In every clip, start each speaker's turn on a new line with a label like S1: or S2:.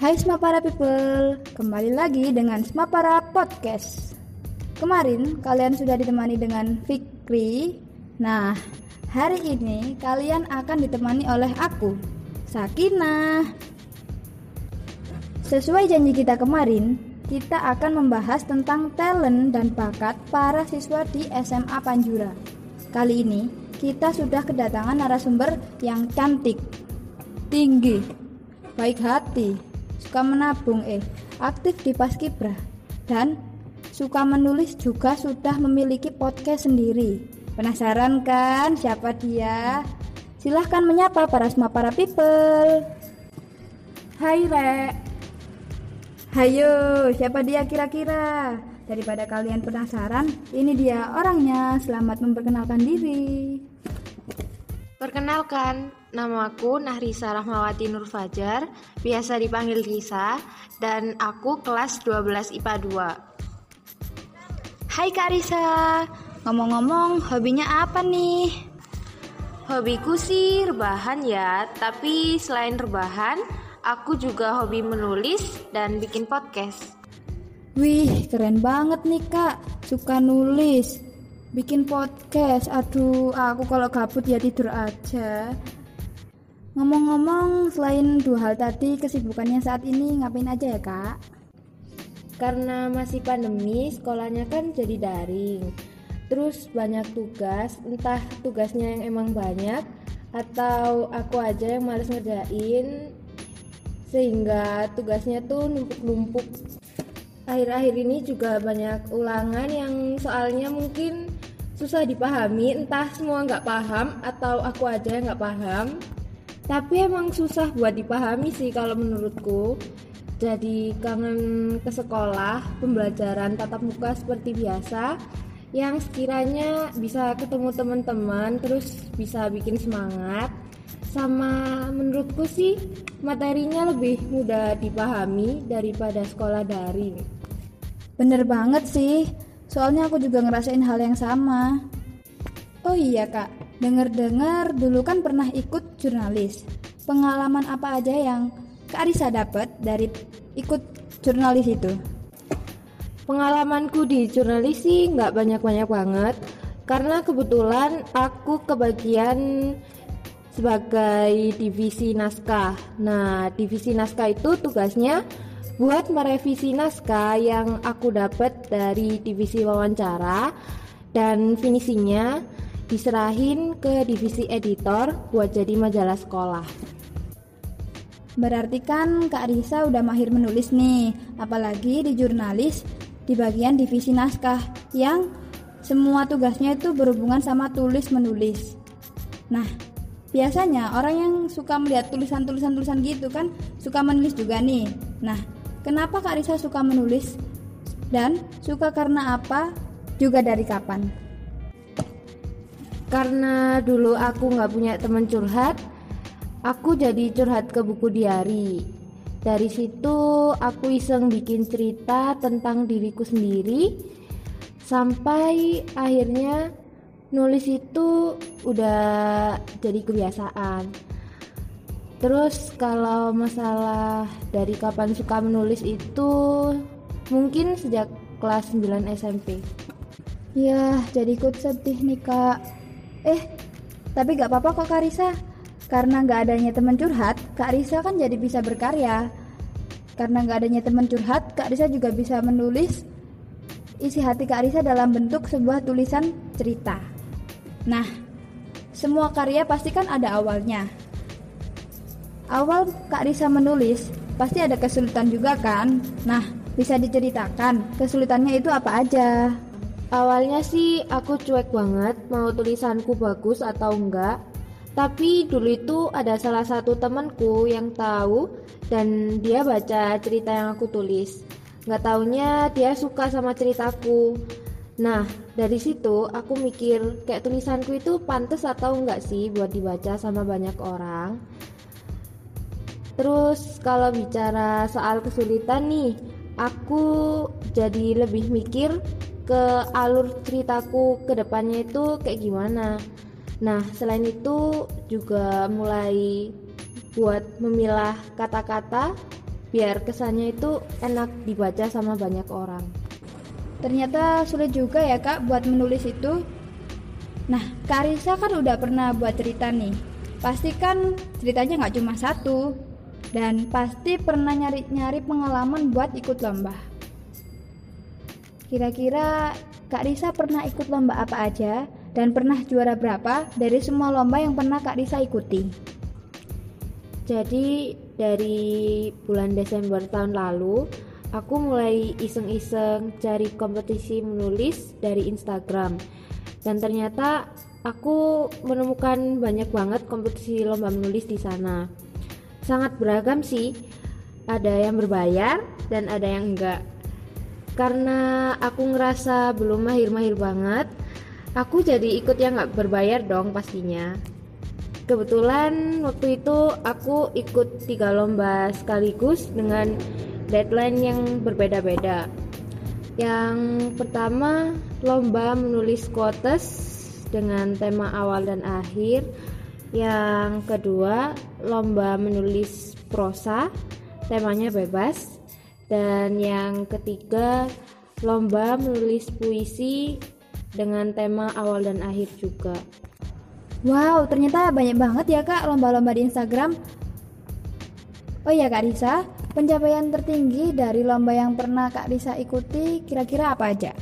S1: Hai Smapara People, kembali lagi dengan Smapara Podcast. Kemarin kalian sudah ditemani dengan Fikri. Nah, hari ini kalian akan ditemani oleh aku, Sakinah. Sesuai janji kita kemarin, kita akan membahas tentang talent dan bakat para siswa di SMA Panjura. Kali ini kita sudah kedatangan narasumber yang cantik, tinggi, baik hati, suka menabung eh, aktif di Paskibra, dan suka menulis juga sudah memiliki podcast sendiri. Penasaran kan siapa dia? Silahkan menyapa para semua para people. Hai Re. Hayo, siapa dia kira-kira? Daripada kalian penasaran, ini dia orangnya. Selamat memperkenalkan diri.
S2: Perkenalkan, namaku Nahrisa Rahmawati Nur Fajar, biasa dipanggil Risa, dan aku kelas 12 IPA 2.
S1: Hai Kak Risa, ngomong-ngomong hobinya apa nih?
S2: Hobiku sih rebahan ya, tapi selain rebahan, aku juga hobi menulis dan bikin podcast.
S1: Wih, keren banget nih kak, suka nulis, bikin podcast. Aduh, aku kalau gabut ya tidur aja. Ngomong-ngomong, selain dua hal tadi, kesibukannya saat ini ngapain aja ya kak?
S2: Karena masih pandemi, sekolahnya kan jadi daring. Terus banyak tugas, entah tugasnya yang emang banyak atau aku aja yang males ngerjain sehingga tugasnya tuh numpuk-numpuk. Akhir-akhir ini juga banyak ulangan yang soalnya mungkin susah dipahami, entah semua nggak paham atau aku aja yang nggak paham. Tapi emang susah buat dipahami sih kalau menurutku. Jadi kangen ke sekolah, pembelajaran tatap muka seperti biasa yang sekiranya bisa ketemu teman-teman terus bisa bikin semangat sama menurutku sih materinya lebih mudah dipahami daripada sekolah daring.
S1: Bener banget sih, soalnya aku juga ngerasain hal yang sama. Oh iya kak, denger-dengar dulu kan pernah ikut jurnalis. Pengalaman apa aja yang Kak Arisa dapat dari ikut jurnalis itu?
S2: Pengalamanku di jurnalis sih nggak banyak-banyak banget, karena kebetulan aku kebagian sebagai divisi naskah. Nah, divisi naskah itu tugasnya buat merevisi naskah yang aku dapat dari divisi wawancara dan finishingnya diserahin ke divisi editor buat jadi majalah sekolah.
S1: Berarti kan Kak Risa udah mahir menulis nih, apalagi di jurnalis di bagian divisi naskah yang semua tugasnya itu berhubungan sama tulis menulis. Nah, biasanya orang yang suka melihat tulisan-tulisan tulisan gitu kan suka menulis juga nih. Nah, kenapa Kak Risa suka menulis dan suka karena apa? Juga dari kapan?
S2: Karena dulu aku nggak punya teman curhat, aku jadi curhat ke buku diary. Dari situ aku iseng bikin cerita tentang diriku sendiri sampai akhirnya nulis itu udah jadi kebiasaan. Terus kalau masalah dari kapan suka menulis itu mungkin sejak kelas 9 SMP.
S1: Ya, jadi ikut sedih nih kak. Eh, tapi gak apa-apa kok Kak Risa. Karena gak adanya teman curhat, Kak Risa kan jadi bisa berkarya. Karena gak adanya teman curhat, Kak Risa juga bisa menulis isi hati Kak Risa dalam bentuk sebuah tulisan cerita. Nah, semua karya pasti kan ada awalnya. Awal Kak Risa menulis, pasti ada kesulitan juga kan? Nah, bisa diceritakan kesulitannya itu apa aja?
S2: Awalnya sih aku cuek banget mau tulisanku bagus atau enggak. Tapi dulu itu ada salah satu temanku yang tahu dan dia baca cerita yang aku tulis. Nggak taunya dia suka sama ceritaku. Nah, dari situ aku mikir kayak tulisanku itu pantas atau enggak sih buat dibaca sama banyak orang. Terus kalau bicara soal kesulitan nih, aku jadi lebih mikir ke alur ceritaku ke depannya itu kayak gimana. Nah, selain itu juga mulai buat memilah kata-kata biar kesannya itu enak dibaca sama banyak orang.
S1: Ternyata sulit juga ya kak buat menulis itu. Nah, Kak Risa kan udah pernah buat cerita nih. Pasti kan ceritanya nggak cuma satu. Dan pasti pernah nyari-nyari pengalaman buat ikut lomba. Kira-kira Kak Risa pernah ikut lomba apa aja? Dan pernah juara berapa dari semua lomba yang pernah Kak Risa ikuti?
S2: Jadi dari bulan Desember tahun lalu, aku mulai iseng-iseng cari kompetisi menulis dari Instagram. Dan ternyata aku menemukan banyak banget kompetisi lomba menulis di sana. Sangat beragam sih. Ada yang berbayar dan ada yang enggak. Karena aku ngerasa belum mahir-mahir banget, aku jadi ikut yang nggak berbayar dong pastinya. Kebetulan waktu itu aku ikut tiga lomba sekaligus dengan deadline yang berbeda-beda. Yang pertama lomba menulis quotes dengan tema awal dan akhir. Yang kedua lomba menulis prosa temanya bebas dan yang ketiga lomba menulis puisi dengan tema awal dan akhir juga
S1: Wow, ternyata banyak banget ya kak lomba-lomba di Instagram. Oh iya kak Risa, pencapaian tertinggi dari lomba yang pernah kak Risa ikuti kira-kira apa aja?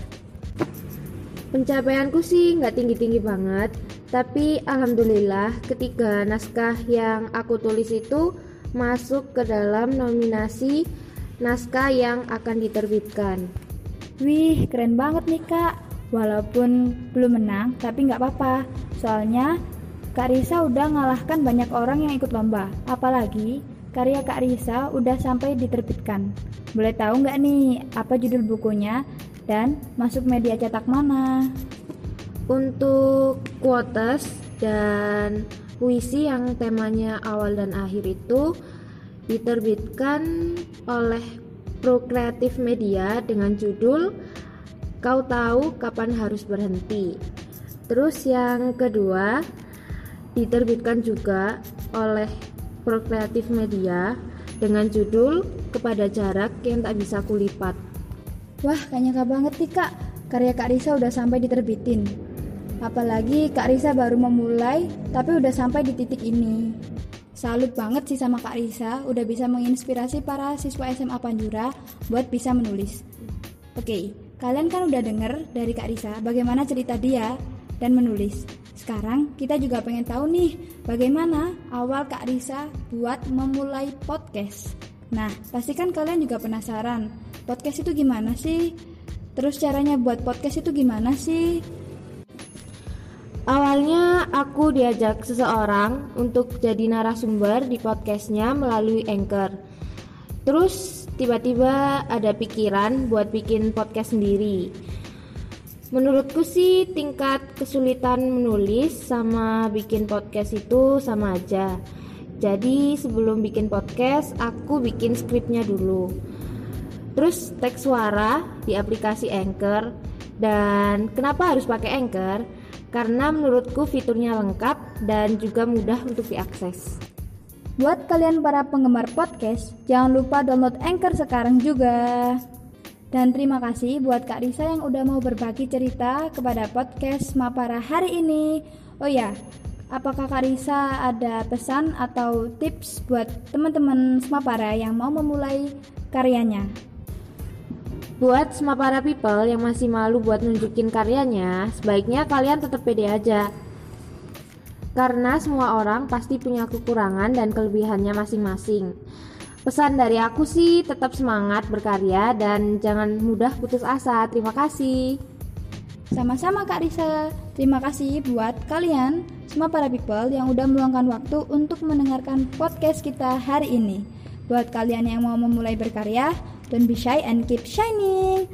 S2: Pencapaianku sih nggak tinggi-tinggi banget, tapi alhamdulillah ketiga naskah yang aku tulis itu masuk ke dalam nominasi naskah yang akan diterbitkan.
S1: Wih, keren banget nih kak. Walaupun belum menang, tapi nggak apa-apa. Soalnya Kak Risa udah ngalahkan banyak orang yang ikut lomba. Apalagi karya Kak Risa udah sampai diterbitkan. Boleh tahu nggak nih apa judul bukunya dan masuk media cetak mana?
S2: Untuk quotes dan puisi yang temanya awal dan akhir itu diterbitkan oleh Pro Kreatif Media dengan judul Kau tahu kapan harus berhenti. Terus yang kedua diterbitkan juga oleh Prokreatif Media dengan judul Kepada Jarak yang Tak Bisa Kulipat.
S1: Wah, kayaknya kak banget nih kak. Karya Kak Risa udah sampai diterbitin. Apalagi Kak Risa baru memulai, tapi udah sampai di titik ini. Salut banget sih sama Kak Risa, udah bisa menginspirasi para siswa SMA Panjura buat bisa menulis. Oke, Kalian kan udah denger dari Kak Risa bagaimana cerita dia dan menulis. Sekarang kita juga pengen tahu nih bagaimana awal Kak Risa buat memulai podcast. Nah, pastikan kalian juga penasaran, podcast itu gimana sih? Terus caranya buat podcast itu gimana sih?
S2: Awalnya aku diajak seseorang untuk jadi narasumber di podcastnya melalui Anchor. Terus tiba-tiba ada pikiran buat bikin podcast sendiri. Menurutku sih tingkat kesulitan menulis sama bikin podcast itu sama aja. Jadi sebelum bikin podcast, aku bikin skripnya dulu. Terus teks suara di aplikasi Anchor. Dan kenapa harus pakai Anchor? Karena menurutku fiturnya lengkap dan juga mudah untuk diakses.
S1: Buat kalian para penggemar podcast, jangan lupa download Anchor sekarang juga. Dan terima kasih buat Kak Risa yang udah mau berbagi cerita kepada podcast Mapara hari ini. Oh ya, apakah Kak Risa ada pesan atau tips buat teman-teman Smapara yang mau memulai karyanya?
S2: Buat Smapara people yang masih malu buat nunjukin karyanya, sebaiknya kalian tetap pede aja karena semua orang pasti punya kekurangan dan kelebihannya masing-masing. Pesan dari aku sih tetap semangat berkarya dan jangan mudah putus asa. Terima kasih.
S1: Sama-sama Kak Risa. Terima kasih buat kalian semua para people yang udah meluangkan waktu untuk mendengarkan podcast kita hari ini. Buat kalian yang mau memulai berkarya, don't be shy and keep shining.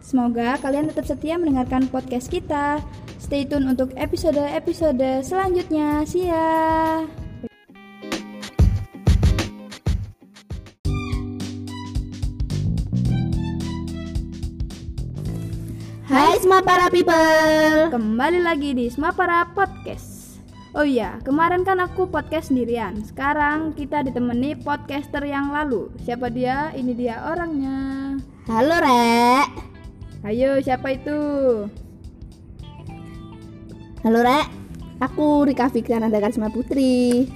S1: Semoga kalian tetap setia mendengarkan podcast kita. Stay tune untuk episode-episode selanjutnya. See ya.
S2: Hai semua para people.
S1: Kembali lagi di Semapara Podcast. Oh iya, kemarin kan aku podcast sendirian. Sekarang kita ditemani podcaster yang lalu. Siapa dia? Ini dia orangnya.
S3: Halo Rek.
S1: Ayo, siapa itu?
S3: Halo Rek. Aku Rika Fikriananda Karisma Putri.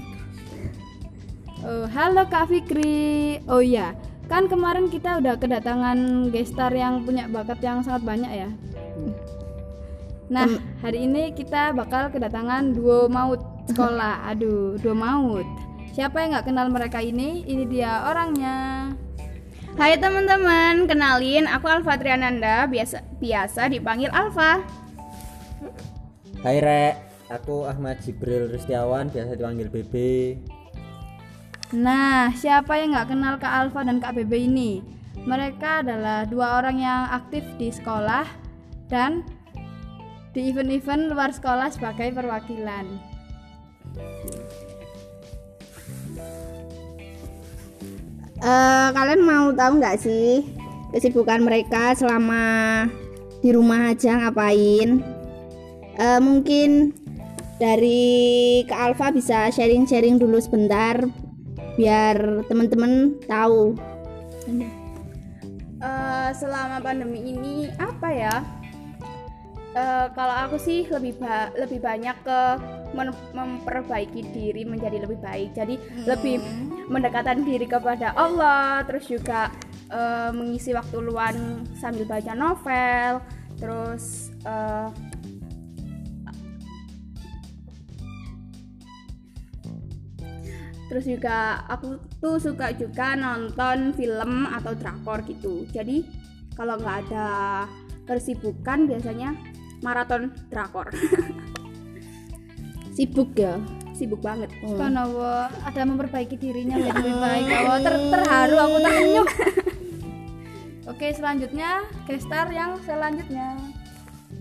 S1: Oh, halo Kak Fikri. Oh iya, kan kemarin kita udah kedatangan gestar yang punya bakat yang sangat banyak ya. Nah, hari ini kita bakal kedatangan duo maut sekolah. Aduh, duo maut. Siapa yang nggak kenal mereka ini? Ini dia orangnya.
S4: Hai teman-teman, kenalin aku Alfa Triananda, biasa biasa dipanggil Alfa.
S5: Hai Rek, aku Ahmad Jibril Ristiawan, biasa dipanggil BB.
S1: Nah, siapa yang nggak kenal Kak Alfa dan Kak Bebe ini? Mereka adalah dua orang yang aktif di sekolah dan di event-event luar sekolah sebagai perwakilan.
S3: Eh, kalian mau tahu nggak sih kesibukan mereka selama di rumah aja ngapain? Eh, mungkin dari Kak Alfa bisa sharing-sharing dulu sebentar biar teman-teman tahu.
S4: Eh, selama pandemi ini apa ya? Eh, kalau aku sih lebih ba- lebih banyak ke memperbaiki diri menjadi lebih baik. Jadi lebih mendekatan diri kepada Allah, terus juga eh, mengisi waktu luang sambil baca novel, terus eh, terus juga aku tuh suka juga nonton film atau drakor gitu jadi kalau nggak ada kesibukan biasanya maraton drakor
S3: Sibuk ya.
S4: sibuk banget
S1: Subhanallah, ada memperbaiki dirinya lebih baik. Allah ter- terharu aku tersenyum. Oke, selanjutnya gestar yang selanjutnya.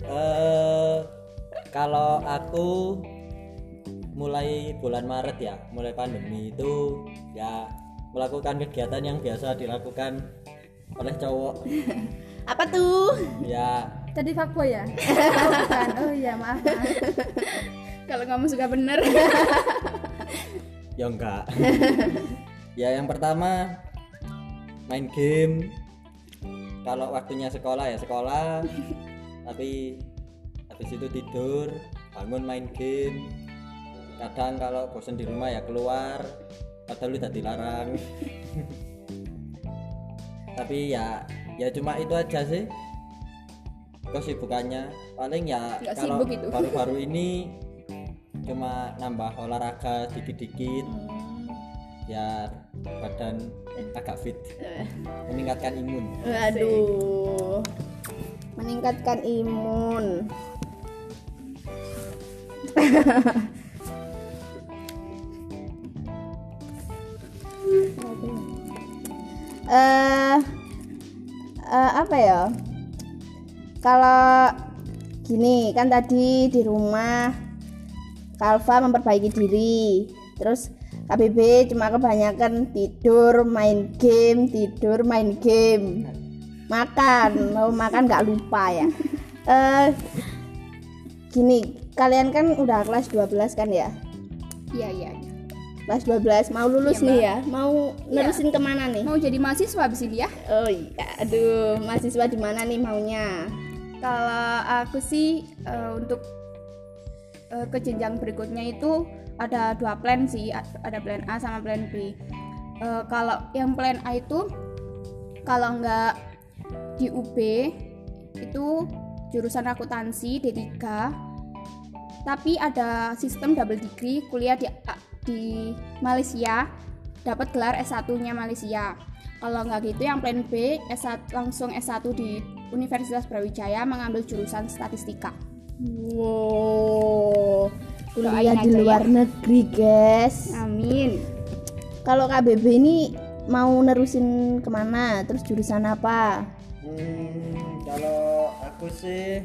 S5: Eh, kalau aku mulai bulan Maret ya, mulai pandemi itu ya melakukan kegiatan yang biasa dilakukan oleh cowok.
S3: Apa tuh?
S5: Ya,
S1: Tadi fuckboy ya? Oh, bukan. Oh iya, maaf. maaf.
S4: kalau kamu suka bener
S5: ya enggak. ya yang pertama main game. Kalau waktunya sekolah ya sekolah, tapi habis itu tidur, bangun main game. Kadang kalau bosan di rumah ya keluar, padahal udah dilarang. tapi ya ya cuma itu aja sih kesibukannya paling ya
S4: Nggak
S5: kalau baru-baru ini cuma nambah olahraga dikit-dikit ya badan agak fit meningkatkan imun
S3: Aduh. Meningkatkan imun. Eh eh, apa ya? Kalau gini kan tadi di rumah Kalva memperbaiki diri. Terus KBB cuma kebanyakan tidur, main game, tidur, main game. Makan, mau makan nggak lupa ya. Eh gini, kalian kan udah kelas 12 kan ya?
S4: iya iya
S3: Kelas 12 mau lulus
S4: Iya,
S3: nih ya. Mau nerusin ke mana nih?
S4: mau jadi mahasiswa abis ini ya
S3: Oh iya, aduh, mahasiswa di mana nih maunya?
S4: Kalau aku sih eh, untuk eh, ke jenjang berikutnya itu ada dua plan sih ada plan A sama plan B. Eh, kalau yang plan A itu kalau nggak di UB itu jurusan akuntansi D3 tapi ada sistem double degree kuliah di di Malaysia dapat gelar S1 nya Malaysia. Kalau nggak gitu yang plan B S1 langsung S1 di Universitas Brawijaya mengambil jurusan statistika
S3: Wow, kuliah di
S4: aja
S3: luar negeri, guys.
S4: amin
S3: Kalau KBB ini mau nerusin ke mana? Terus jurusan apa?
S5: Hmm, kalau aku sih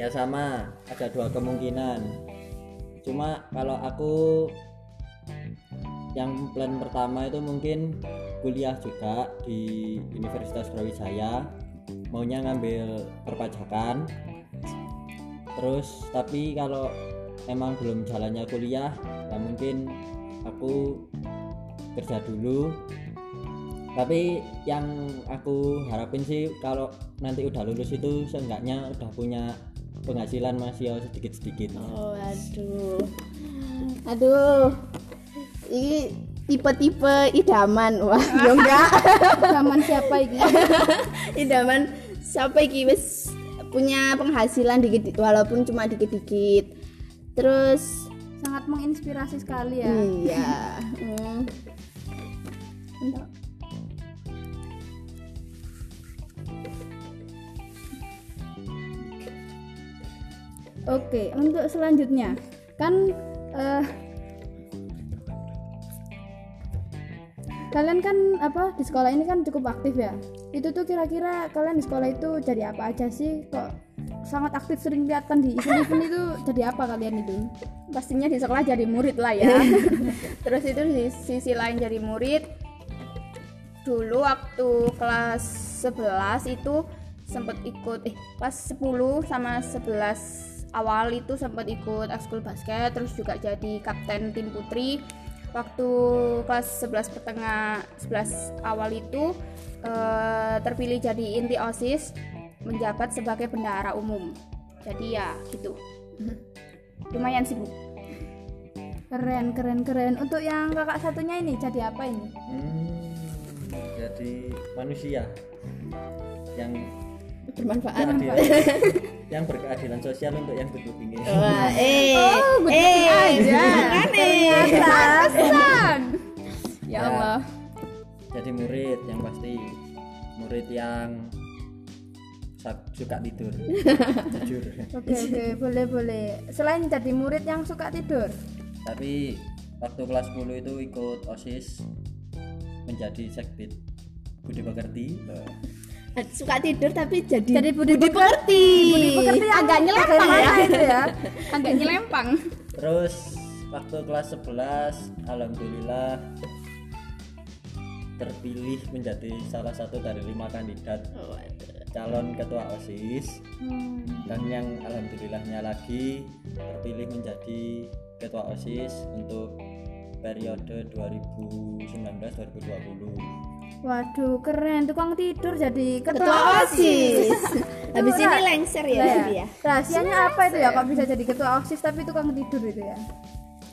S5: ya sama, ada dua kemungkinan. Cuma kalau aku yang plan pertama itu mungkin kuliah juga di Universitas Brawijaya, maunya ngambil perpajakan. Terus tapi kalau emang belum jalannya kuliah ya mungkin aku kerja dulu tapi yang aku harapin sih kalau nanti udah lulus itu seenggaknya udah punya penghasilan masih sedikit-sedikit
S3: Oh, aduh. Aduh. Ini tipe-tipe idaman. Wah, ya enggak.
S4: zaman siapa ini
S3: idaman siapa iki wis punya penghasilan dikit walaupun cuma dikit-dikit. Terus
S4: sangat menginspirasi sekali ya
S3: iya. Hmm.
S1: Oke, untuk selanjutnya kan eh, kalian kan apa di sekolah ini kan cukup aktif ya. Itu tuh kira-kira kalian di sekolah itu jadi apa aja sih? Kok sangat aktif sering kelihatan di event-event itu jadi apa kalian itu?
S4: pastinya di sekolah jadi murid lah ya terus itu di sisi lain jadi murid dulu waktu kelas 11 itu sempat ikut eh pas 10 sama 11 awal itu sempat ikut ekskul basket terus juga jadi kapten tim putri waktu kelas 11 pertengah 11 awal itu eh, terpilih jadi inti OSIS menjabat sebagai bendahara umum jadi ya gitu lumayan sibuk
S1: Keren, keren, keren. Untuk yang kakak satunya ini jadi apa ini?
S5: Hmm, jadi manusia yang
S3: bermanfaat.
S5: keadilan, yang berkeadilan sosial untuk yang berkepingin
S3: Wah, eh,
S1: Oh,
S3: eh,
S1: aja. Ternyata.
S4: ya Allah
S5: jadi murid yang pasti murid yang suka tidur jujur
S1: Oke, oke, boleh, boleh. Selain jadi murid yang suka tidur.
S5: tapi waktu kelas 10 itu ikut osis menjadi sekbid budi pekerti
S3: suka tidur tapi jadi
S1: Jadi budi
S3: pekerti.
S1: Budi pekerti
S4: agak nyelempang ya.
S1: itu ya.
S4: agak nyelempang
S5: terus waktu kelas 11 alhamdulillah terpilih menjadi salah satu dari lima kandidat
S3: Oh,
S5: calon ketua osis
S1: Hmm.
S5: dan yang alhamdulillahnya lagi terpilih menjadi ketua osis untuk periode 2019-2020
S1: Waduh, keren. Tukang tidur jadi ketua,
S3: Ketua OSIS. Habis ini lengser ya tapi ya.
S1: Rahasianya apa itu ya kok bisa jadi ketua OSIS tapi tukang tidur itu ya?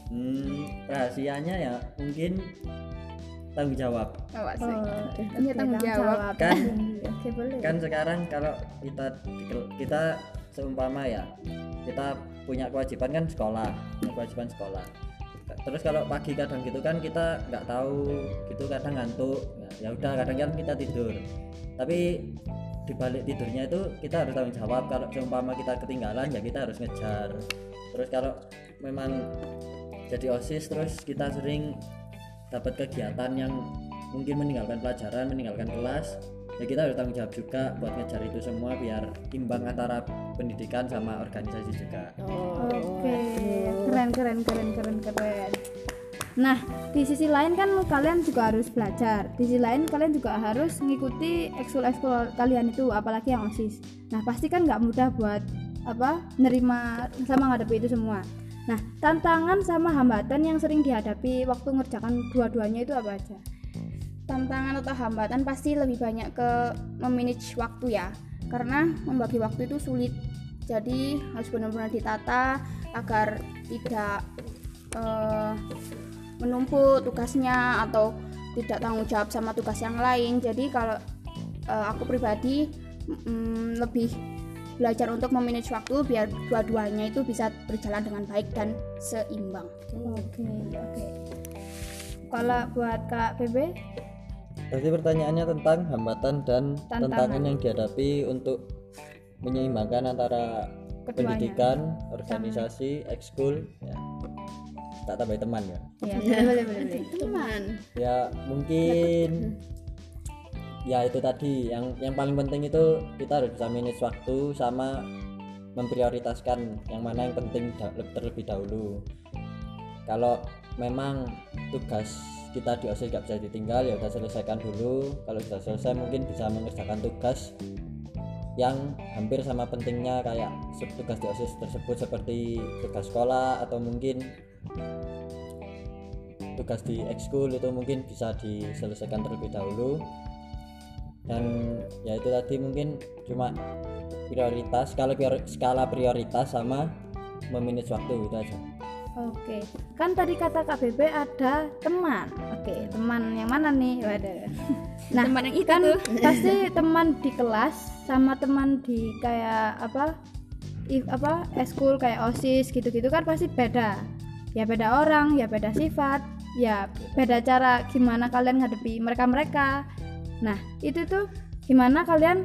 S5: hmm, rahasianya ya mungkin tanggung jawab
S4: oh.
S1: Oh,
S4: Ini tanggung jawab.
S5: Kan-.
S1: Oke, boleh.
S5: kan sekarang kalau kita kita seumpama ya kita punya kewajiban kan sekolah punya kewajiban sekolah terus kalau pagi kadang gitu kan kita nggak tahu gitu kadang ngantuk. Ya udah kadang kan kita tidur. Tapi di balik tidurnya itu kita harus tanggung jawab. Kalau seumpama kita ketinggalan ya kita harus ngejar. Terus kalau memang jadi osis terus kita sering dapat kegiatan yang mungkin meninggalkan pelajaran meninggalkan kelas ya kita harus tanggung jawab juga buat ngejar itu semua biar imbang antara pendidikan sama organisasi juga
S3: Oh,
S1: Oke, keren keren keren keren keren. Nah, di sisi lain kan kalian juga harus belajar. Di sisi lain kalian juga harus mengikuti ekskul-ekskul kalian itu, apalagi yang osis. Nah, pasti kan nggak mudah buat apa nerima sama ngadepi itu semua. Nah, tantangan sama hambatan yang sering dihadapi waktu ngerjakan dua-duanya itu apa aja?
S4: Tantangan atau hambatan pasti lebih banyak ke memanage waktu ya karena membagi waktu itu sulit jadi harus benar-benar ditata agar tidak eh, menumpuk tugasnya atau tidak tanggung jawab sama tugas yang lain jadi kalau eh, aku pribadi mm, lebih belajar untuk memanage waktu biar dua-duanya itu bisa berjalan dengan baik dan seimbang
S1: Oke, oke. Kalau buat Kak PB?
S5: Berarti pertanyaannya tentang hambatan dan
S1: Tantangan.
S5: tantangan yang dihadapi untuk menyeimbangkan antara
S1: Keduanya.
S5: pendidikan, organisasi, ekskul, ya. tak tambah teman ya.
S1: Ya, boleh boleh boleh.
S3: teman.
S5: Ya mungkin ya itu tadi yang yang paling penting itu kita harus bisa manage waktu sama memprioritaskan yang mana yang penting terlebih dahulu. Kalau memang tugas kita di OSIS nggak bisa ditinggal ya udah selesaikan dulu. Kalau sudah selesai mungkin bisa mengerjakan tugas yang hampir sama pentingnya kayak tugas di OSIS tersebut seperti tugas sekolah atau mungkin tugas di ekskul itu mungkin bisa diselesaikan terlebih dahulu dan ya itu tadi mungkin cuma prioritas skala skala prioritas sama memanage waktu itu aja
S1: Oke, kan tadi kata KBB ada teman. Oke, teman yang mana nih? Waduh. Nah,
S4: Teman yang itu
S1: kan
S4: tuh.
S1: pasti teman di kelas sama teman di kayak apa? if apa eskul kayak osis gitu-gitu kan pasti beda ya beda orang ya beda sifat ya beda cara gimana kalian ngadepi mereka-mereka nah itu tuh gimana kalian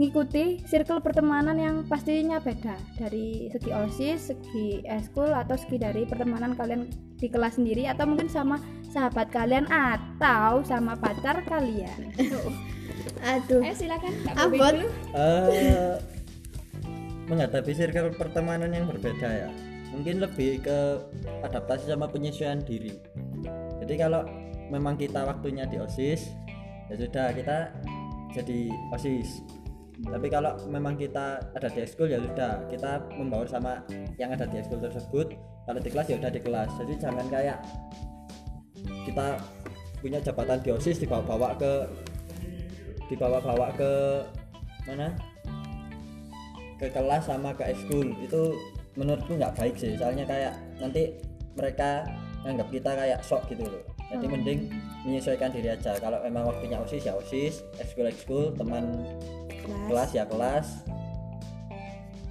S1: ngikuti circle pertemanan yang pastinya beda. Dari segi osis segi eskul atau segi dari pertemanan kalian di kelas sendiri atau mungkin sama sahabat kalian atau sama pacar kalian.
S3: Aduh.
S4: Ayo silakan.
S3: Abot.
S4: Dulu.
S5: Eh, menghadapi circle pertemanan yang berbeda ya. Mungkin lebih ke adaptasi sama penyesuaian diri. Jadi kalau memang kita waktunya di osis ya sudah kita jadi osis tapi kalau memang kita ada di ekskul ya sudah kita membaur sama yang ada di ekskul tersebut. Kalau di kelas ya udah di kelas. Jadi jangan kayak kita punya jabatan di osis dibawa-bawa ke dibawa-bawa ke mana? Ke kelas sama ke ekskul itu menurutku nggak baik sih. Soalnya kayak nanti mereka nganggap kita kayak sok gitu loh. Jadi mending menyesuaikan diri aja. Kalau memang waktunya osis ya osis. Ekskul ekskul teman kelas. Ya kelas.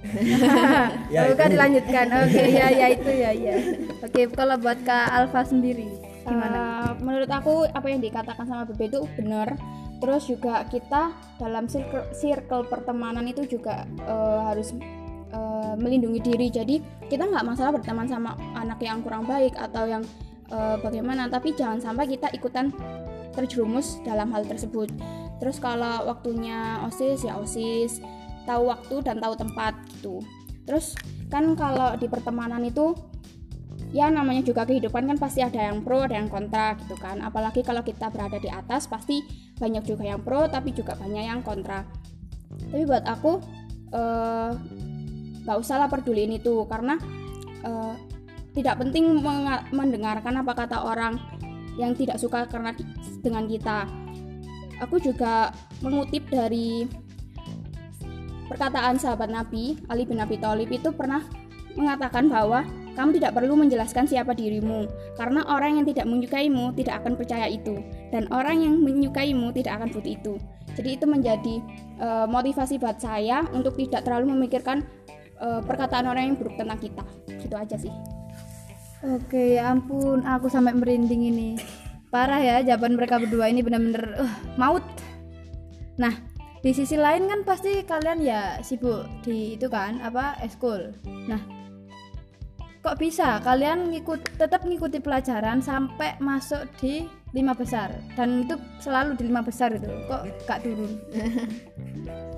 S5: Ya
S1: Oke
S5: itu.
S1: dilanjutkan. Oke ya ya itu ya ya. Oke kalau buat kak Alfa sendiri gimana?
S4: Eh, menurut aku apa yang dikatakan sama Bebe itu benar. Terus juga kita dalam circle, circle pertemanan itu juga eh, harus eh, melindungi diri. Jadi kita nggak masalah berteman sama anak yang kurang baik atau yang eh, bagaimana. Tapi jangan sampai kita ikutan terjerumus dalam hal tersebut terus kalau waktunya osis ya osis. Tahu waktu dan tahu tempat gitu. Terus kan kalau di pertemanan itu ya namanya juga kehidupan kan pasti ada yang pro ada yang kontra gitu kan. Apalagi kalau kita berada di atas pasti banyak juga yang pro tapi juga banyak yang kontra. Tapi buat aku eh, nggak usah lah peduliin itu karena eh, tidak penting mendengarkan apa kata orang yang tidak suka karena dengan kita aku juga mengutip dari perkataan sahabat Nabi Ali bin Abi Thalib itu pernah mengatakan bahwa kamu tidak perlu menjelaskan siapa dirimu karena orang yang tidak menyukaimu tidak akan percaya itu dan orang yang menyukaimu tidak akan butuh itu. Jadi itu menjadi eh, motivasi buat saya untuk tidak terlalu memikirkan eh, perkataan orang yang buruk tentang kita. Gitu aja sih.
S1: Oke, ya ampun, aku sampai merinding ini. Parah ya, jawaban mereka berdua ini benar-benar uh, maut. Nah, di sisi lain kan pasti kalian ya sibuk di itu kan, apa eskul. Nah, kok bisa kalian ngikut tetap ngikuti pelajaran sampai masuk di lima besar dan itu selalu di lima besar itu kok gak turun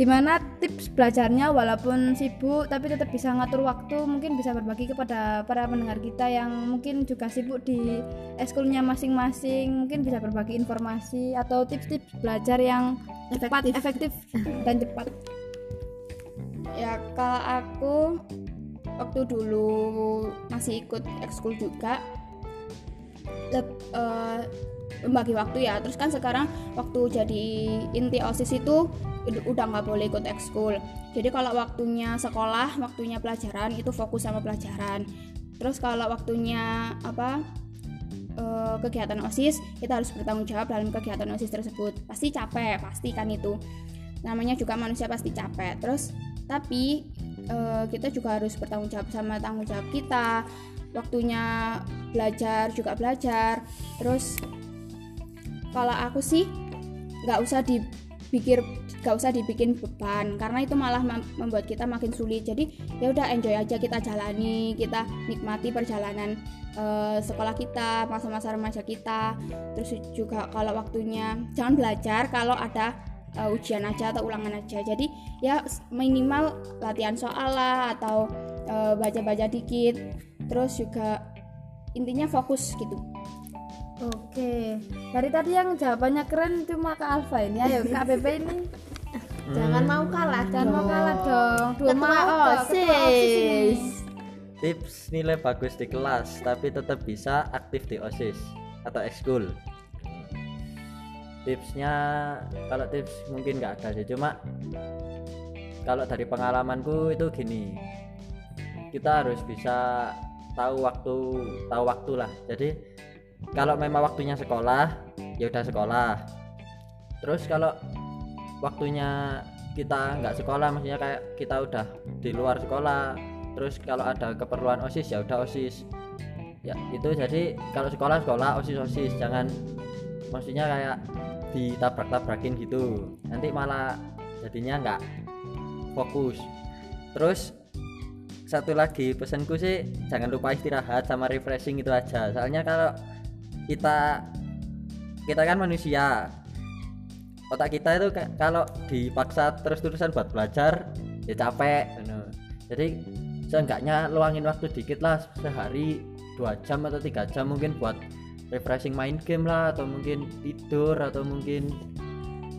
S1: gimana tips belajarnya walaupun sibuk tapi tetap bisa ngatur waktu mungkin bisa berbagi kepada para pendengar kita yang mungkin juga sibuk di eskulnya masing-masing mungkin bisa berbagi informasi atau tips-tips belajar yang cepat efektif. dan cepat.
S4: Ya kalau aku waktu dulu masih ikut ekskul juga leb- eh, membagi waktu ya. Terus kan sekarang waktu jadi inti osis itu ud- udah nggak boleh ikut ekskul. Jadi kalau waktunya sekolah waktunya pelajaran itu fokus sama pelajaran. Terus kalau waktunya apa eh, kegiatan osis kita harus bertanggung jawab dalam kegiatan osis tersebut. Pasti capek pasti kan itu. Namanya juga manusia pasti capek. Terus tapi eh, kita juga harus bertanggung jawab sama tanggung jawab kita. Waktunya belajar juga belajar. Terus kalau aku sih nggak usah dipikir nggak usah dibikin beban. Karena itu malah mem- membuat kita makin sulit. Jadi ya udah enjoy aja kita jalani kita nikmati perjalanan eh, sekolah kita masa-masa remaja kita. Terus juga kalau waktunya jangan belajar kalau ada eh, ujian aja atau ulangan aja. Jadi ya minimal latihan soal lah atau eh, baca-baca dikit. Terus juga intinya fokus gitu
S1: oke dari tadi yang jawabannya keren cuma kak Alfa ini ayo kak Bebe ini
S3: Jangan mau kalah.
S1: Jangan mau kalah dong. Dua mau
S3: OSIS.
S5: tips nilai bagus di kelas tapi tetap bisa aktif di osis atau ekskul tipsnya kalau tips mungkin nggak ada sih cuma kalau dari pengalamanku itu gini kita harus bisa tahu waktu tahu waktu lah jadi kalau memang waktunya sekolah ya udah sekolah. Terus kalau waktunya kita nggak sekolah maksudnya kayak kita udah di luar sekolah terus kalau ada keperluan osis ya udah osis. Ya itu jadi kalau sekolah sekolah osis osis. Jangan maksudnya kayak ditabrak-tabrakin gitu. Nanti malah jadinya nggak fokus. Terus satu lagi pesanku sih jangan lupa istirahat sama refreshing itu aja. Soalnya kalau kita kita kan manusia. Otak kita itu kalau dipaksa terus-terusan buat belajar ya capek jadi seenggaknya luangin waktu dikit lah sehari dua jam atau tiga jam mungkin buat refreshing main game lah atau mungkin tidur atau mungkin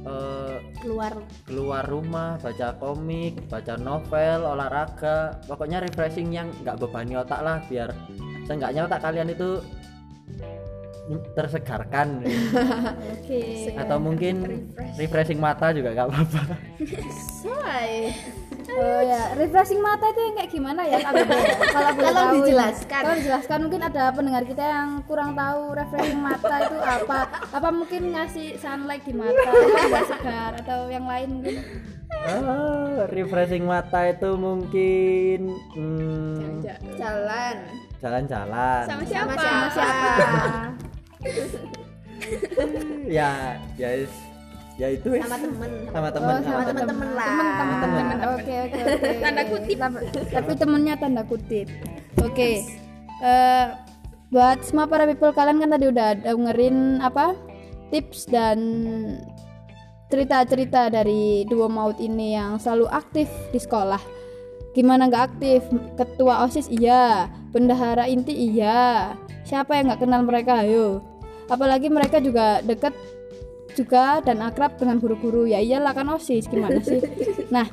S5: eh,
S3: Keluar.
S5: keluar rumah baca komik baca novel olahraga. Pokoknya refreshing yang nggak bebani otak lah biar seenggaknya otak kalian itu tersegarkan
S1: Oke.
S5: atau mungkin refreshing mata juga nggak apa-apa
S3: Soy.
S1: Oh ya, refreshing mata itu yang kayak gimana ya? Kalau boleh tahu
S3: dijelaskan.
S1: Tolong dijelaskan mungkin ada pendengar kita yang kurang tahu refreshing mata itu apa. Apa mungkin ngasih sunlight di mata biar segar atau yang lain mungkin.
S5: Ah, refreshing mata itu mungkin hmm,
S3: Jalan.
S5: jalan-jalan
S4: sama
S3: Sama
S4: siapa
S3: siapa?
S1: Siapa?
S5: ya ya is- ya itu.
S3: Sama temen.
S5: sama
S1: Oh,
S5: temen
S3: sama temen-temen lah.
S1: Temen-temen. Oke, oke, oke.
S4: Tanda kutip.
S1: Tapi, temennya tanda kutip. Oke. Eh, buat semua para people kalian kan tadi udah dengerin apa? Tips dan cerita-cerita dari duo maut ini yang selalu aktif di sekolah. Gimana nggak aktif? Ketua OSIS iya, bendahara inti iya. Siapa yang nggak kenal mereka? Ayo. Apalagi mereka juga deket juga dan akrab dengan guru-guru. Ya iyalah kan osis. Gimana sih? Nah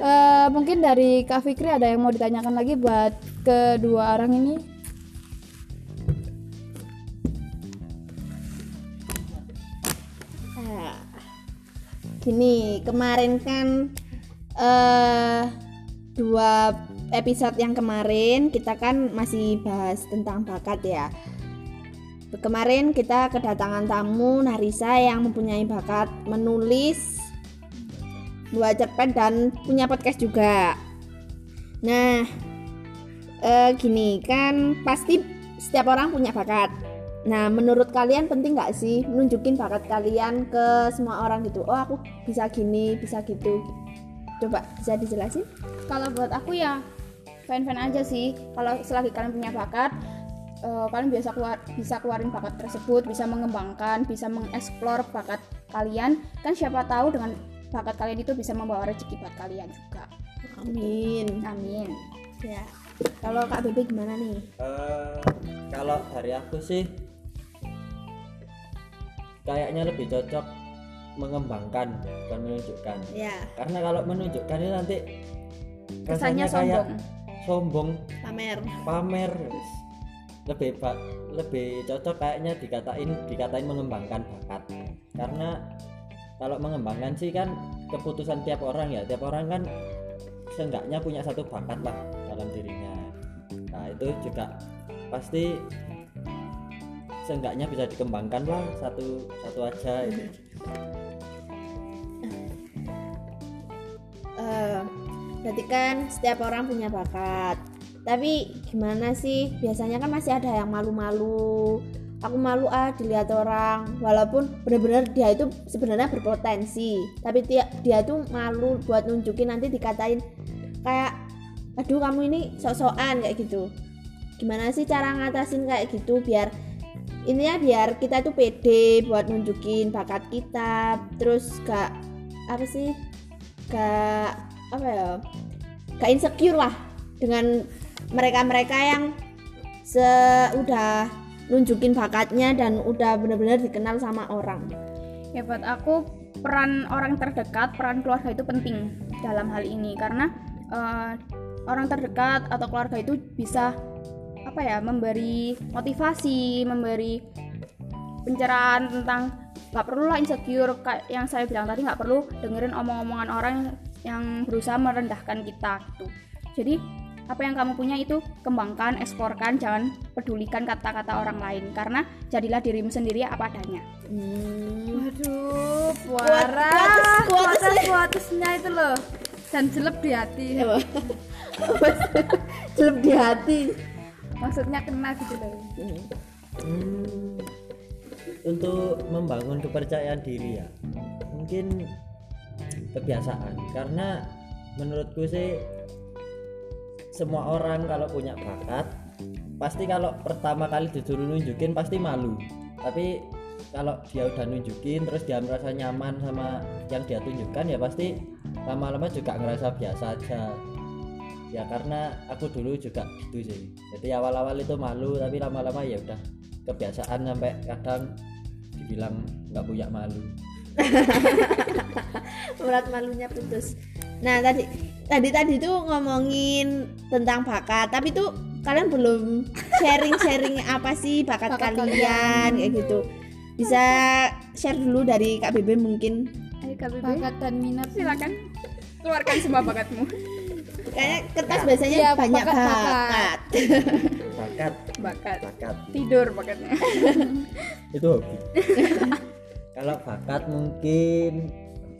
S1: eh, mungkin dari Kak Fikri ada yang mau ditanyakan lagi buat kedua orang ini?
S3: Ah, Gini, kemarin kan eh dua episode yang kemarin kita kan masih bahas tentang bakat ya. Kemarin kita kedatangan tamu Narisa yang mempunyai bakat menulis, buat cerpen dan punya podcast juga. Nah, eh, gini kan pasti setiap orang punya bakat. Nah, menurut kalian penting nggak sih nunjukin bakat kalian ke semua orang gitu? Oh, aku bisa gini, bisa gitu. Coba bisa dijelasin?
S4: kalau buat aku ya fan fan aja sih kalau selagi kalian punya bakat eh, kalian biasa keluar bisa keluarin bakat tersebut bisa mengembangkan bisa mengeksplor bakat kalian kan siapa tahu dengan bakat kalian itu bisa membawa rezeki buat kalian juga
S3: Amin.
S4: amin
S3: Ya. Kalau Kak Bebe gimana nih?
S5: Eh, kalau dari aku sih kayaknya lebih cocok mengembangkan bukan menunjukkan
S3: Ya,
S5: karena kalau menunjukkan itu nanti
S4: kesannya
S5: rasanya kayak
S4: sombong
S5: sombong
S3: pamer.
S5: pamer lebih lebih cocok kayaknya dikatain dikatain mengembangkan bakat. Karena kalau mengembangkan sih kan keputusan tiap orang ya. Tiap orang kan seenggaknya punya satu bakat lah dalam dirinya. Nah itu juga pasti seenggaknya bisa dikembangkan lah satu satu aja itu
S3: Eh, berarti kan setiap orang punya bakat. Tapi gimana sih? Biasanya kan masih ada yang malu-malu. Aku malu ah dilihat orang. Walaupun benar-benar dia itu sebenarnya berpotensi, tapi dia dia tuh malu buat nunjukin nanti dikatain kayak aduh kamu ini sok-sokan kayak gitu. Gimana sih cara ngatasin kayak gitu biar ini ya biar kita tuh pede buat nunjukin bakat kita terus gak apa sih gak apa ya gak insecure lah dengan mereka-mereka yang se udah nunjukin bakatnya dan udah bener-bener dikenal sama orang
S4: ya buat aku peran orang terdekat, peran keluarga itu penting dalam hal ini karena eh, orang terdekat atau keluarga itu bisa apa ya memberi motivasi, memberi pencerahan tentang nggak perlu lah insecure kayak yang saya bilang tadi nggak perlu dengerin omong-omongan orang yang berusaha merendahkan kita gitu. Jadi apa yang kamu punya itu kembangkan, eksplorkan, jangan pedulikan kata-kata orang lain karena jadilah dirimu sendiri apa adanya.
S3: Hmm.
S2: Waduh, puara.
S3: kuates-
S2: kuatesnya itu loh. Dan jelek di hati.
S3: Jelek di hati.
S2: Maksudnya kena gitu loh.
S5: Hmm, untuk membangun kepercayaan diri ya mungkin kebiasaan karena menurutku sih semua orang kalau punya bakat pasti kalau pertama kali disuruh nunjukin pasti malu. Tapi kalau dia udah nunjukin terus dia merasa nyaman sama yang dia tunjukkan ya pasti lama-lama juga ngerasa biasa aja. Ya karena aku dulu juga gitu sih. Jadi awal-awal itu malu tapi lama-lama ya udah kebiasaan sampai kadang dibilang nggak punya malu
S3: Urat malunya putus. Nah, tadi tadi tadi tuh ngomongin tentang bakat, tapi tuh kalian belum sharing-sharing apa sih bakat,
S1: Bakat
S3: kalian kayak gitu. Bisa share dulu dari Kak Bebe mungkin.
S4: Ayo Kak Bebe,
S1: bakat dan minat
S4: silakan keluarkan semua bakatmu.
S3: Kayaknya kertas biasanya
S1: Iya,
S3: banyak
S1: bakat,
S3: bakat.
S5: bakat
S4: Bakat
S5: bakat
S4: tidur bakatnya.
S5: itu hobi kalau bakat mungkin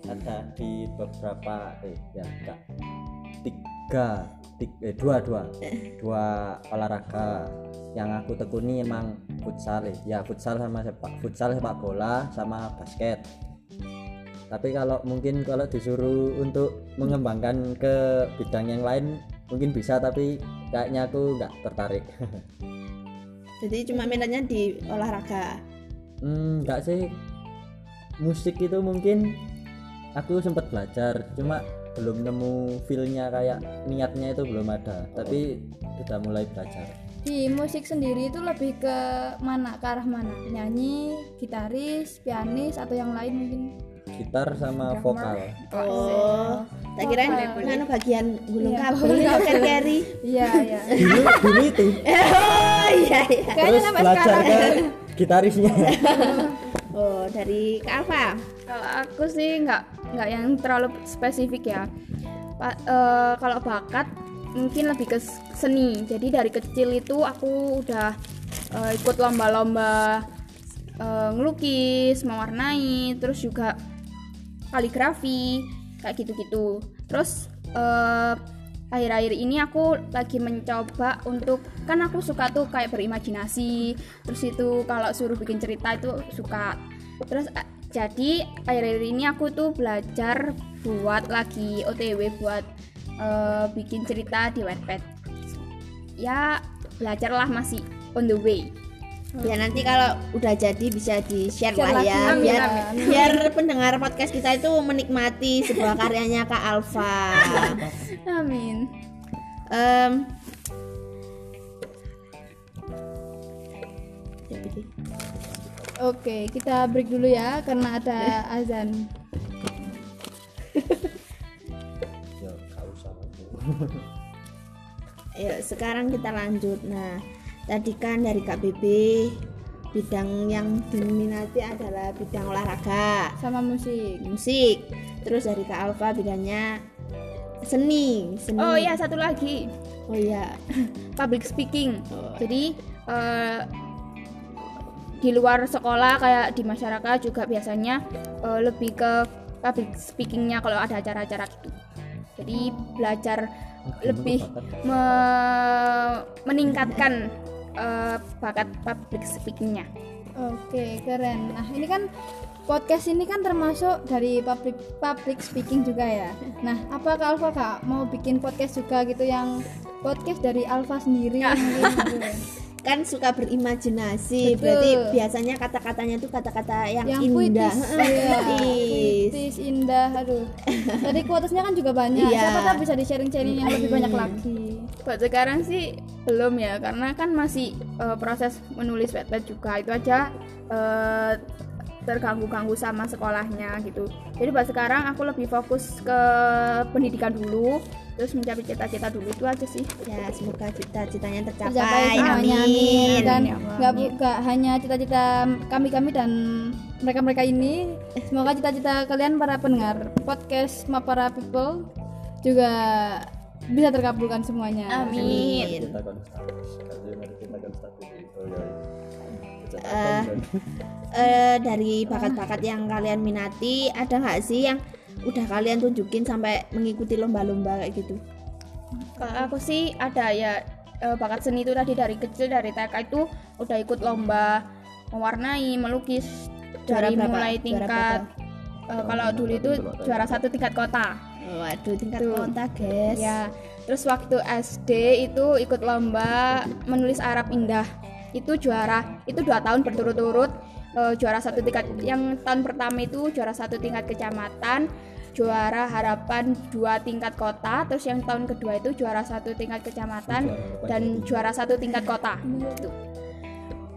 S5: ada di beberapa eh ya enggak tiga tiga eh, dua dua dua olahraga yang aku tekuni emang futsal eh. ya futsal sama sepak futsal sepak bola sama basket tapi kalau mungkin kalau disuruh untuk mengembangkan ke bidang yang lain mungkin bisa tapi kayaknya aku nggak tertarik
S3: Jadi cuma minatnya di olahraga.
S5: Hmm, enggak sih. Musik itu mungkin aku sempat belajar, cuma belum nemu feel-nya kayak niatnya itu belum ada. Tapi sudah mulai belajar.
S1: di musik sendiri itu lebih ke mana ke arah mana nyanyi gitaris pianis atau yang lain mungkin
S5: Gitar sama vokal.
S3: Oh, tak kira mana bagian gulung
S1: Iya,
S3: kabel
S1: gulung
S3: kan carry.
S1: iya iya
S5: Dulu dulu itu.
S3: Oh iya iya.
S5: Terus belajar ke gitarisnya.
S3: Oh, dari Kak Alfa.
S4: Kalau aku sih nggak nggak yang terlalu spesifik ya. Pa- eh, kalau bakat mungkin lebih ke seni. Jadi dari kecil itu aku udah eh, ikut lomba-lomba eh, ngelukis, mewarnai, terus juga kaligrafi kayak gitu-gitu. Terus eh, akhir-akhir ini aku lagi mencoba untuk kan aku suka tuh kayak berimajinasi. Terus itu kalau suruh bikin cerita itu suka. Terus eh, jadi akhir-akhir ini aku tuh belajar buat lagi OTW buat eh, bikin cerita di Wattpad. Ya belajarlah masih on the way.
S3: Ya nanti kalau udah jadi bisa di share
S1: Share
S3: lah
S1: lagi.
S3: ya
S4: Amin,
S3: biar
S4: amin.
S3: biar pendengar podcast kita itu menikmati sebuah karyanya Kak Alfa.
S4: Amin.
S3: Em,
S1: oke kita break dulu ya karena ada azan
S5: Ya,
S3: sekarang kita lanjut. Nah, tadi kan dari Kak BB bidang yang diminati adalah bidang olahraga,
S1: sama musik
S3: musik. Terus dari Kak Alfa bidangnya seni, seni.
S4: Oh iya satu lagi.
S3: Oh iya.
S4: public speaking.
S3: Oh.
S4: Jadi eh, di luar sekolah kayak di masyarakat juga biasanya eh, lebih ke public speakingnya kalau ada acara-acara gitu. Jadi belajar lebih me- meningkatkan eh, bakat public speakingnya.
S1: Oke, keren. Nah, ini kan podcast ini kan termasuk dari public public speaking juga ya. Nah, apa Kak Alfa Kak mau bikin podcast juga gitu yang podcast dari Alfa sendiri mungkin gitu.
S3: Kan suka berimajinasi,
S1: Betul.
S3: berarti biasanya kata-katanya itu kata-kata yang,
S1: yang
S3: indah.
S1: puitis, iya.
S3: puitis.
S1: puitis, indah, aduh. Tadi quotesnya kan juga banyak.
S3: Iya.
S1: Siapa tahu bisa di sharing-sharing yang lebih banyak lagi.
S4: Buat sekarang sih belum ya karena kan masih eh, proses menulis Wattpad juga itu aja eh, terganggu-ganggu sama sekolahnya gitu jadi buat sekarang aku lebih fokus ke pendidikan dulu terus mencapai cita-cita dulu itu aja sih.
S3: Ya semoga cita-citanya tercapai,
S1: tercapai semuanya amin. Dan
S4: ya Allah.
S1: nggak nggak hanya cita-cita kami kami dan mereka mereka ini semoga cita-cita kalian para pendengar podcast para people juga bisa terkabulkan semuanya.
S4: Amin.
S5: Kita
S3: Eh, eh, dari bakat-bakat yang kalian minati ada nggak sih yang udah kalian tunjukin sampai mengikuti lomba-lomba kayak gitu
S4: Kalau aku sih ada ya eh, bakat seni itu tadi dari kecil dari TK itu udah ikut lomba mewarnai, melukis
S3: Juara
S4: dari
S3: berapa?
S4: mulai tingkat eh, kalau dulu itu juara satu tingkat kota.
S3: waduh tingkat
S4: Tuh.
S3: kota guys
S4: Ya, terus waktu SD itu ikut lomba menulis Arab Indah. Itu juara, itu dua tahun berturut-turut eh, juara satu tingkat. Yang tahun pertama itu juara satu tingkat kecamatan, juara harapan dua tingkat kota. Terus yang tahun kedua itu juara satu tingkat kecamatan dan juara satu tingkat kota. Gitu.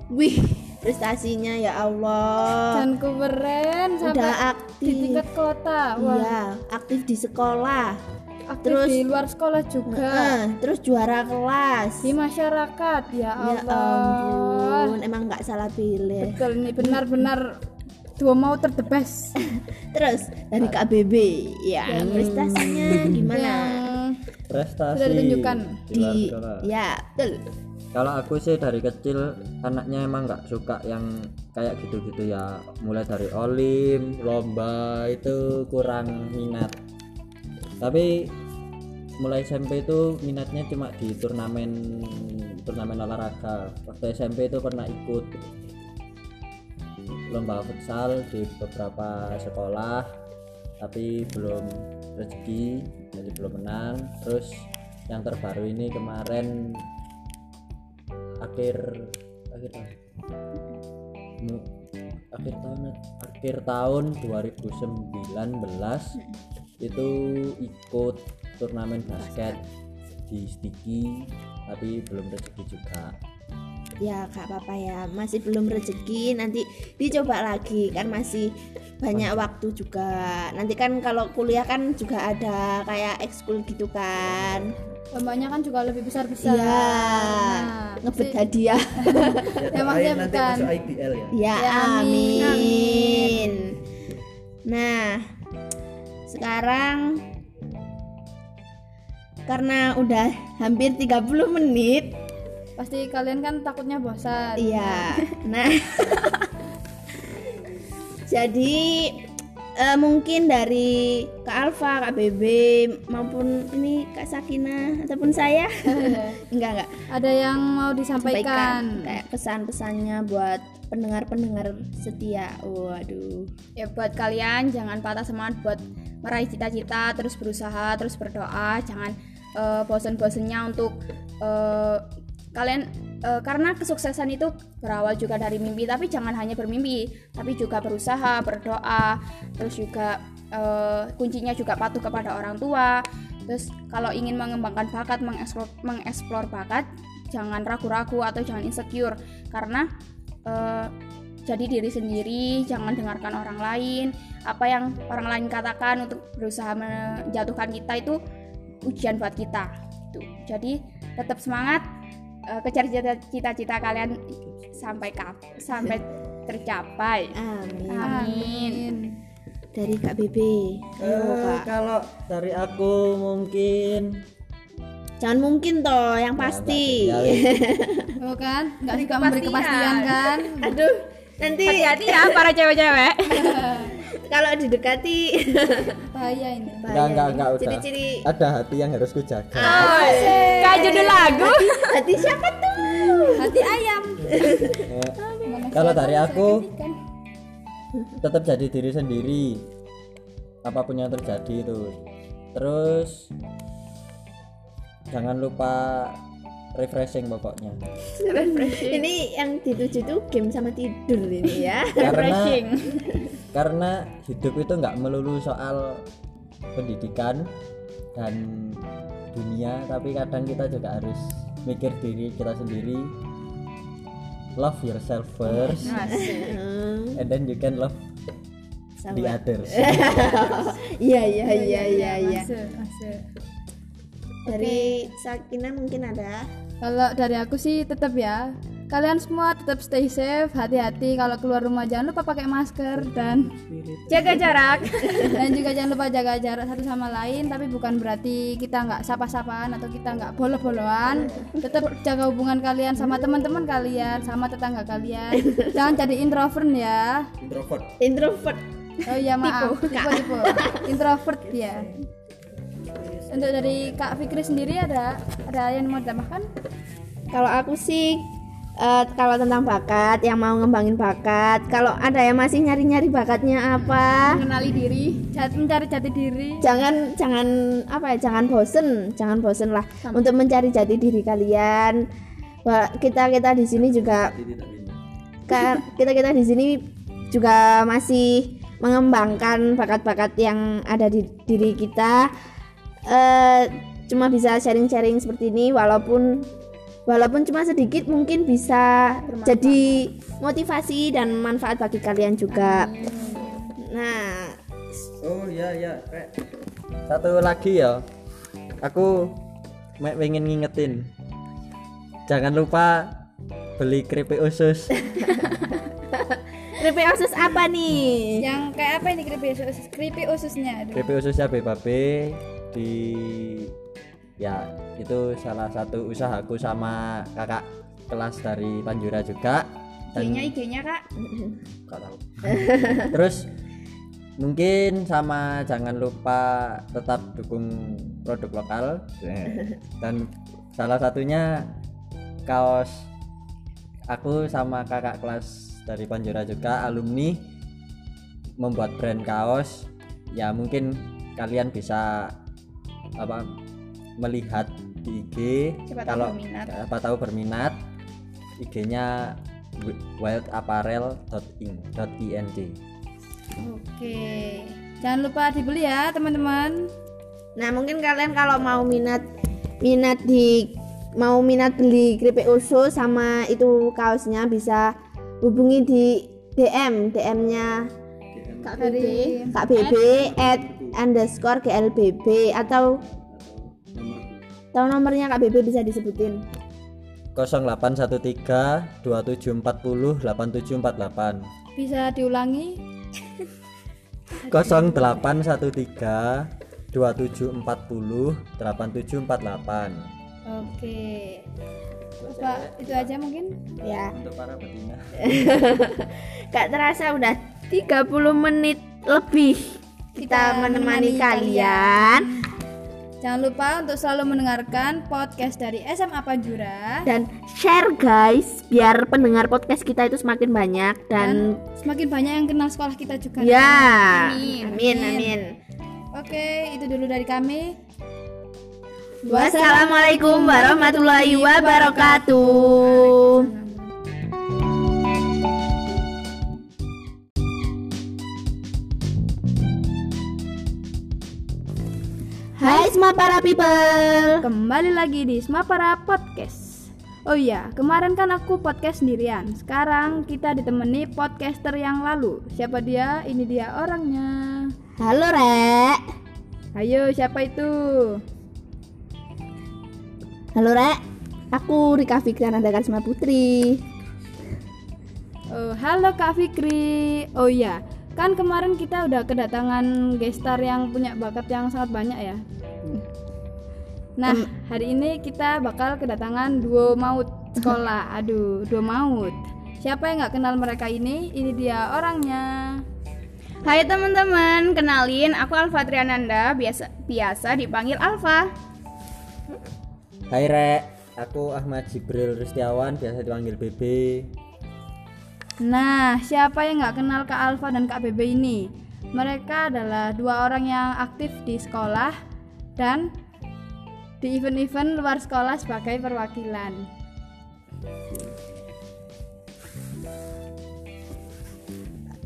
S3: wih. Prestasinya ya Allah.
S1: Dan keren sampai
S3: udah
S1: di
S3: aktif.
S1: tingkat kota. Wah.
S3: Iya aktif di sekolah.
S1: Aktif
S3: terus-
S1: di luar sekolah juga.
S3: Heeh, terus juara kelas.
S1: Di masyarakat ya
S3: ya
S1: Allah.
S3: ampun emang nggak salah pilih.
S1: Betul ini benar-benar dua mau terdebes
S3: terus dari KBB ya prestasinya gimana?
S1: Yang
S5: prestasi.
S1: Sudah ditunjukkan.
S5: Di
S3: ya betul.
S5: Kalau aku sih dari kecil anaknya emang nggak suka yang kayak gitu-gitu ya. Mulai dari olim lomba itu kurang minat. Tapi mulai SMP itu minatnya cuma di turnamen turnamen olahraga. Waktu SMP itu pernah ikut lomba futsal di beberapa sekolah tapi belum rezeki jadi belum menang. Terus yang terbaru ini kemarin akhir akhir tahun akhir tahun akhir tahun 2019 itu ikut turnamen basket di Stiki tapi belum rezeki juga
S3: ya gak apa-apa ya. Masih belum rezeki nanti dicoba lagi. Kan masih banyak waktu juga. Nanti kan kalau kuliah kan juga ada kayak ekskul gitu kan.
S1: Lombanya kan juga lebih besar besar
S3: iya.
S1: Nah,
S3: ngebet hadiah.
S1: Ya, maksudnya bukan.
S5: IBL ya.
S3: Ya
S1: Ya, amin.
S3: amin. Nah sekarang karena udah hampir 30 menit
S1: pasti kalian kan takutnya bosan
S3: Iya. Nah, jadi eh, mungkin dari Kak Alfa, Kak Bebe maupun ini Kak Sakina ataupun saya, enggak enggak
S1: ada yang mau disampaikan
S3: sampaikan kayak pesan-pesannya buat pendengar-pendengar setia. Waduh.
S4: ya buat kalian jangan patah semangat buat meraih cita-cita terus berusaha terus berdoa jangan eh, bosen-bosennya untuk eh, kalian eh, karena kesuksesan itu berawal juga dari mimpi tapi jangan hanya bermimpi tapi juga berusaha berdoa terus juga eh, kuncinya juga patuh kepada orang tua terus kalau ingin mengembangkan bakat mengeksplor, mengeksplor bakat jangan ragu-ragu atau jangan insecure karena eh, jadi diri sendiri, jangan dengarkan orang lain. Apa yang orang lain katakan untuk berusaha menjatuhkan kita itu ujian buat kita. Gitu. Jadi tetap semangat, eh, kejar cita- cita-cita kalian sampai kap, sampai tercapai.
S3: Amin.
S4: Amin.
S3: Dari Kak Bebe. Ayo Kak.
S5: kalau dari aku mungkin
S3: Jangan mungkin toh, yang pasti.
S5: Ya.
S1: Oh kan nggak suka memberi kepastian kan
S3: Aduh, nanti
S4: Hati-hati ya para cewek-cewek.
S3: kalau didekati
S1: bahaya ini
S5: Enggak, enggak, enggak udah.
S3: Ciri-ciri
S5: Ada hati yang harus kujaga.
S4: Kayak judul lagu.
S3: hati siapa tuh?
S1: hati ayam
S5: Eh, kalau dari aku tetap jadi diri sendiri. Apa pun yang terjadi itu. Terus jangan lupa refreshing pokoknya.
S3: Ini yang dituju tuh game sama tidur ini ya.
S5: Karena karena hidup itu nggak melulu soal pendidikan dan dunia, tapi kadang kita juga harus mikir diri kita sendiri love yourself first and then you can love the others
S3: Iya iya iya iya iya.
S1: Masuk, masuk.
S3: Dari Sakina mungkin ada.
S1: Kalau dari aku sih tetap ya. Kalian semua tetap stay safe, hati-hati. Kalau keluar rumah jangan lupa pakai masker dan
S4: jaga jarak.
S1: Dan juga jangan lupa jaga jarak satu sama lain tapi bukan berarti kita nggak sapa-sapaan atau kita nggak bolo-boloan. Tetap jaga hubungan kalian sama teman-teman kalian sama tetangga kalian. Jangan jadi introvert ya.
S5: Introvert.
S3: Introvert.
S1: oh iya maaf. Tipe tipe introvert ya untuk dari Kak Fikri sendiri ada ada yang mau ditambahkan
S3: Kalau aku sih eh, kalau tentang bakat yang mau ngembangin bakat, kalau ada yang masih nyari-nyari bakatnya apa,
S1: mengenali diri jat- mencari jati diri
S3: jangan jangan apa ya, jangan bosen, jangan bosen lah untuk mencari jati diri kalian. Kita kita di sini juga kita kita di sini juga masih mengembangkan bakat-bakat yang ada di diri kita. Eh, cuma bisa sharing-sharing seperti ini, walaupun walaupun cuma sedikit mungkin bisa jadi motivasi dan manfaat bagi kalian juga. Nah,
S5: oh iya iya Rek. satu lagi ya aku pengen ngingetin jangan lupa beli keripik usus
S3: keripik usus apa nih?
S1: yang kayak apa ini keripik usus keripik ususnya aduh.
S5: keripik ususnya BPB di ya itu salah satu usahaku sama kakak kelas dari Panjura juga.
S4: IG-nya IG-nya kak.
S5: Nggak tahu. Terus mungkin sama jangan lupa tetap dukung produk lokal. Dan salah satunya kaos aku sama kakak kelas dari Panjura juga alumni membuat brand kaos. Ya mungkin kalian bisa apa melihat di IG
S4: Siapa tahu
S5: kalau
S4: berminat.
S5: siapa tahu berminat IG-nya wildapparel.ing.ing
S1: oke jangan lupa dibeli ya teman-teman.
S3: Nah, mungkin kalian kalau mau minat minat di mau minat beli keripik usus sama itu kaosnya bisa hubungi di DM DM-nya
S4: kak
S1: dari
S3: Kak BB at underscore GLBB atau atau nomornya Kak BB bisa disebutin.
S5: 0813 2740 8748
S1: bisa diulangi?
S5: 0813 2740 8748
S1: oke. Apa itu aja mungkin.
S3: Ya.
S5: Untuk para betina.
S3: Gak terasa udah 30 menit lebih kita, menemani, kalian.
S1: jangan lupa untuk selalu mendengarkan podcast dari SMA Panjura.
S3: Dan share guys biar pendengar podcast kita itu semakin banyak dan,
S1: dan semakin banyak yang kenal sekolah kita juga.
S3: Ya.
S1: Amin.
S3: amin. amin.
S1: Oke itu dulu dari kami.
S3: Wassalamualaikum warahmatullahi wabarakatuh Hai semua para people
S1: Kembali lagi di Smapara Podcast. Oh iya, kemarin kan aku podcast sendirian. Sekarang kita ditemani podcaster yang lalu. Siapa dia? Ini dia orangnya.
S3: Halo Rek
S1: Ayo, siapa itu?
S3: Halo Rek Aku Rika Fikriana Karisma Putri
S1: Oh, halo Kak Fikri. Oh iya, kan kemarin kita udah kedatangan gestar yang punya bakat yang sangat banyak ya. Nah, hari ini kita bakal kedatangan duo maut sekolah. Aduh, duo maut. Siapa yang nggak kenal mereka ini? Ini dia orangnya.
S4: Hai teman-teman, kenalin aku Alfa Triananda, biasa biasa dipanggil Alfa.
S5: Hai Rek aku Ahmad Jibril Rustiawan biasa dipanggil BB
S1: Nah, siapa yang nggak kenal Kak Alfa dan Kak Bebe ini? Mereka adalah dua orang yang aktif di sekolah dan di event-event luar sekolah sebagai perwakilan.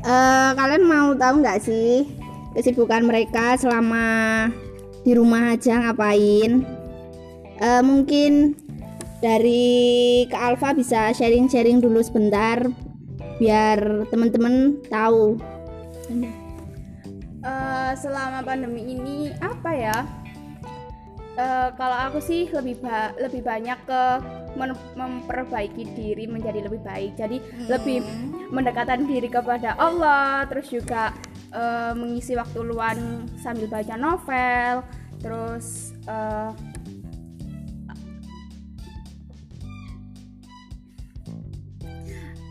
S3: Eh, Kalian mau tahu nggak sih kesibukan mereka selama di rumah aja ngapain? Eh, mungkin dari Kak Alfa bisa sharing-sharing dulu sebentar biar teman-teman tahu.
S4: Eh, selama pandemi ini apa ya? Eh, kalau aku sih lebih ba- lebih banyak ke memperbaiki diri menjadi lebih baik. Jadi lebih mendekatkan diri kepada Allah, terus juga eh, mengisi waktu luang sambil baca novel, terus eh,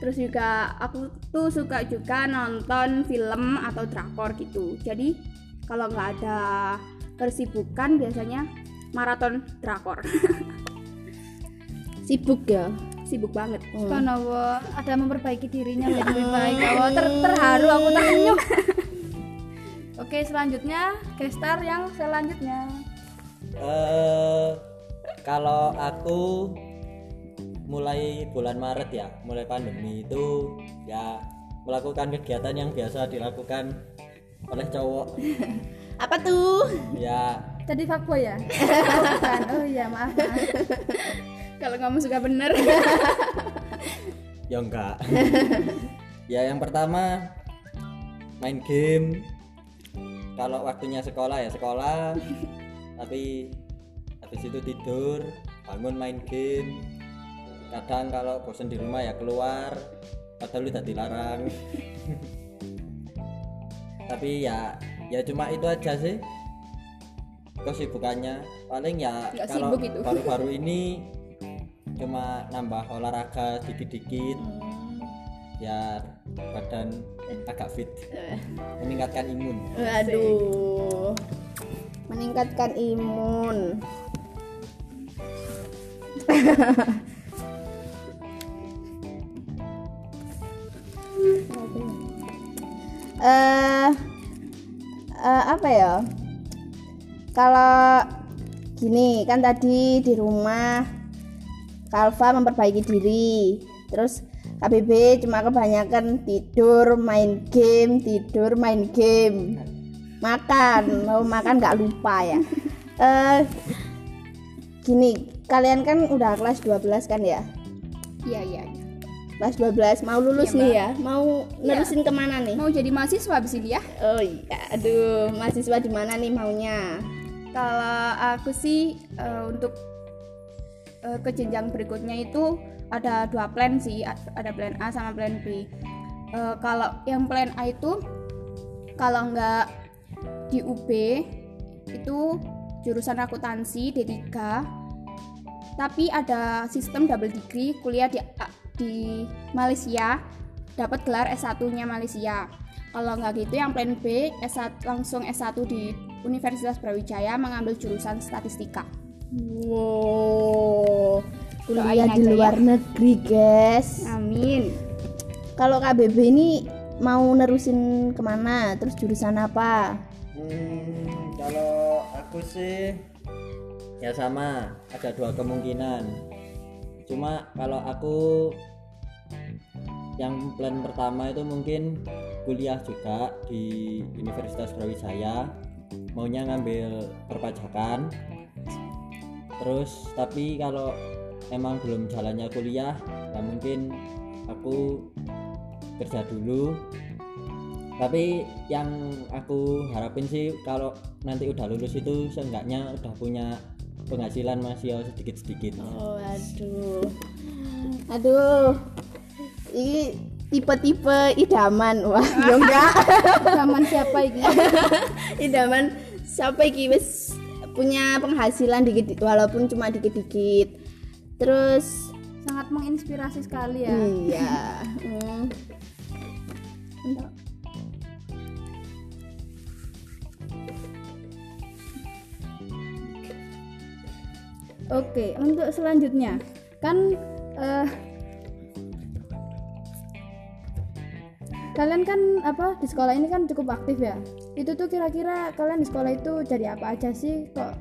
S4: terus juga aku tuh suka juga nonton film atau drakor gitu jadi kalau nggak ada kesibukan biasanya maraton drakor
S3: Sibuk ya.
S4: sibuk banget
S1: Subhanallah, ada memperbaiki dirinya menjadi lebih baik. Allah ter- terharu aku terenyuh. Oke, selanjutnya gestar yang selanjutnya.
S5: eh kalau aku mulai bulan Maret ya, mulai pandemi itu ya melakukan kegiatan yang biasa dilakukan oleh cowok.
S3: Apa tuh?
S5: Ya,
S1: Tadi fuckboy ya? Oh, bukan. Oh iya, maaf. maaf.
S4: kalau kamu suka bener
S5: ya enggak. ya yang pertama main game. Kalau waktunya sekolah ya sekolah. Tapi habis itu tidur, bangun main game. Kadang kalau bosan di rumah ya keluar. Padahal udah dilarang. Tapi ya ya cuma itu aja sih kesibukannya paling ya
S4: Nggak
S5: kalau baru-baru ini cuma nambah olahraga dikit-dikit biar badan agak fit meningkatkan imun
S3: Waduh. Meningkatkan imun. Eh eh, apa ya? Kalau gini kan tadi di rumah Kalva memperbaiki diri. Terus KBB cuma kebanyakan tidur, main game, tidur, main game. Makan, mau makan nggak lupa ya. Eh gini, kalian kan udah kelas 12 kan ya?
S4: iya iya
S3: Kelas 12 mau lulus
S4: Iya,
S3: nih ya. Mau nerusin ke mana nih?
S4: mau jadi mahasiswa abis ini ya?
S3: Oh iya, aduh, mahasiswa di mana nih maunya?
S4: kalau aku sih eh, untuk eh, ke jenjang berikutnya itu ada dua plan sih. Ada plan A sama plan B. Eh, kalau yang plan A itu kalau nggak di UB itu jurusan akuntansi D3 tapi ada sistem double degree kuliah di di Malaysia dapat gelar S1 nya Malaysia kalau nggak gitu yang plan B S1 langsung S1 di Universitas Brawijaya mengambil jurusan statistika
S3: Wow, kuliah di
S4: aja
S3: luar negeri, guys.
S4: amin
S3: Kalau KBB ini mau nerusin ke mana? Terus jurusan apa?
S5: Hmm, kalau aku sih ya sama, ada dua kemungkinan. Cuma kalau aku yang plan pertama itu mungkin kuliah juga di Universitas Brawijaya, maunya ngambil perpajakan. Terus tapi kalau emang belum jalannya kuliah, ya mungkin aku kerja dulu tapi yang aku harapin sih kalau nanti udah lulus itu seenggaknya udah punya penghasilan masih sedikit-sedikit
S3: Oh, aduh. Aduh. Ini tipe-tipe idaman. Wah, ya enggak.
S1: Zaman siapa ini?
S3: idaman sampai iki wis punya penghasilan dikit walaupun cuma dikit-dikit. Terus
S1: Sangat menginspirasi sekali ya.
S3: iya. Hmm. Bentar.
S1: Oke, untuk selanjutnya kan eh, kalian kan apa di sekolah ini kan cukup aktif ya. Itu tuh kira-kira kalian di sekolah itu jadi apa aja sih? Kok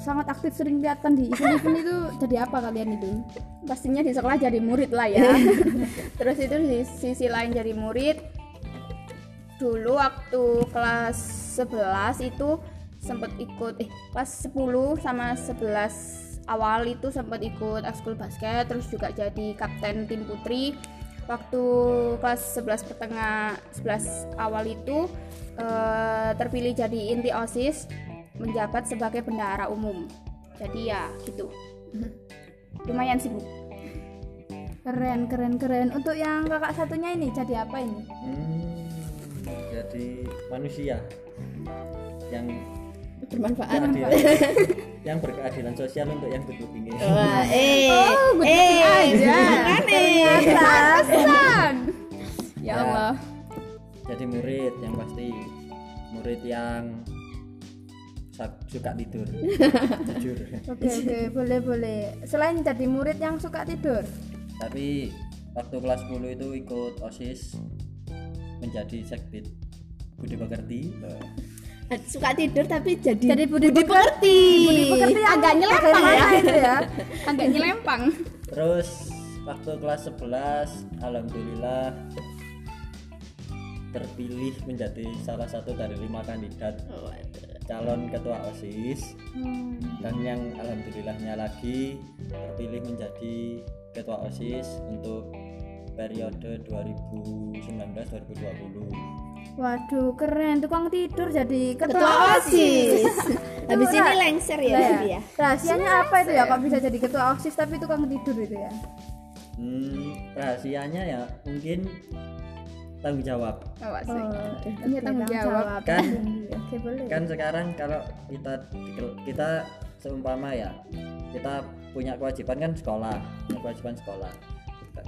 S1: sangat aktif sering kelihatan di event-event itu jadi apa kalian itu?
S4: pastinya di sekolah jadi murid lah ya terus itu di sisi lain jadi murid dulu waktu kelas 11 itu sempet ikut eh kelas 10 sama 11 awal itu sempat ikut ekskul basket terus juga jadi kapten tim putri waktu kelas 11 pertengah 11 awal itu eh, terpilih jadi inti OSIS menjabat sebagai bendahara umum jadi ya gitu lumayan sibuk
S1: Keren, keren, keren. Untuk yang kakak satunya ini jadi apa ini?
S5: Hmm, jadi manusia yang
S3: bermanfaat
S5: keadilan, yang berkeadilan sosial untuk yang good looking ini.
S3: wah eh
S1: Oh,
S3: eh
S1: aja. Pantesan.
S4: ya Allah
S5: Jadi murid yang pasti murid yang suka tidur. Jujur.
S1: Oke, oke, boleh, boleh. Selain jadi murid yang suka tidur.
S5: Tapi waktu kelas 10 itu ikut OSIS menjadi sekbid Budi Pekerti.
S3: Suka tidur tapi jadi
S1: Jadi budi
S3: pekerti.
S1: Budi pekerti
S4: agak nyelempang ya.
S1: itu ya.
S4: agak nyelempang.
S5: Terus waktu kelas 11 alhamdulillah terpilih menjadi salah satu dari lima kandidat
S3: Oh,
S5: calon ketua OSIS.
S1: Hmm.
S5: dan yang alhamdulillahnya lagi terpilih menjadi ketua OSIS untuk periode 2019-2020
S1: Waduh, keren. Tukang tidur jadi ketua,
S3: ketua osis habis ini lengser ya berarti ya
S1: Rahasianya apa itu ya kok bisa jadi ketua OSIS tapi tukang tidur itu ya?
S5: hmm, rahasianya ya mungkin tanggung jawab
S4: oh, asik.
S1: Oh,
S4: Punya tanggung jawab.
S5: Kan-
S1: Oke, boleh.
S5: kan sekarang kalau kita kita seumpama ya kita punya kewajiban kan sekolah punya kewajiban sekolah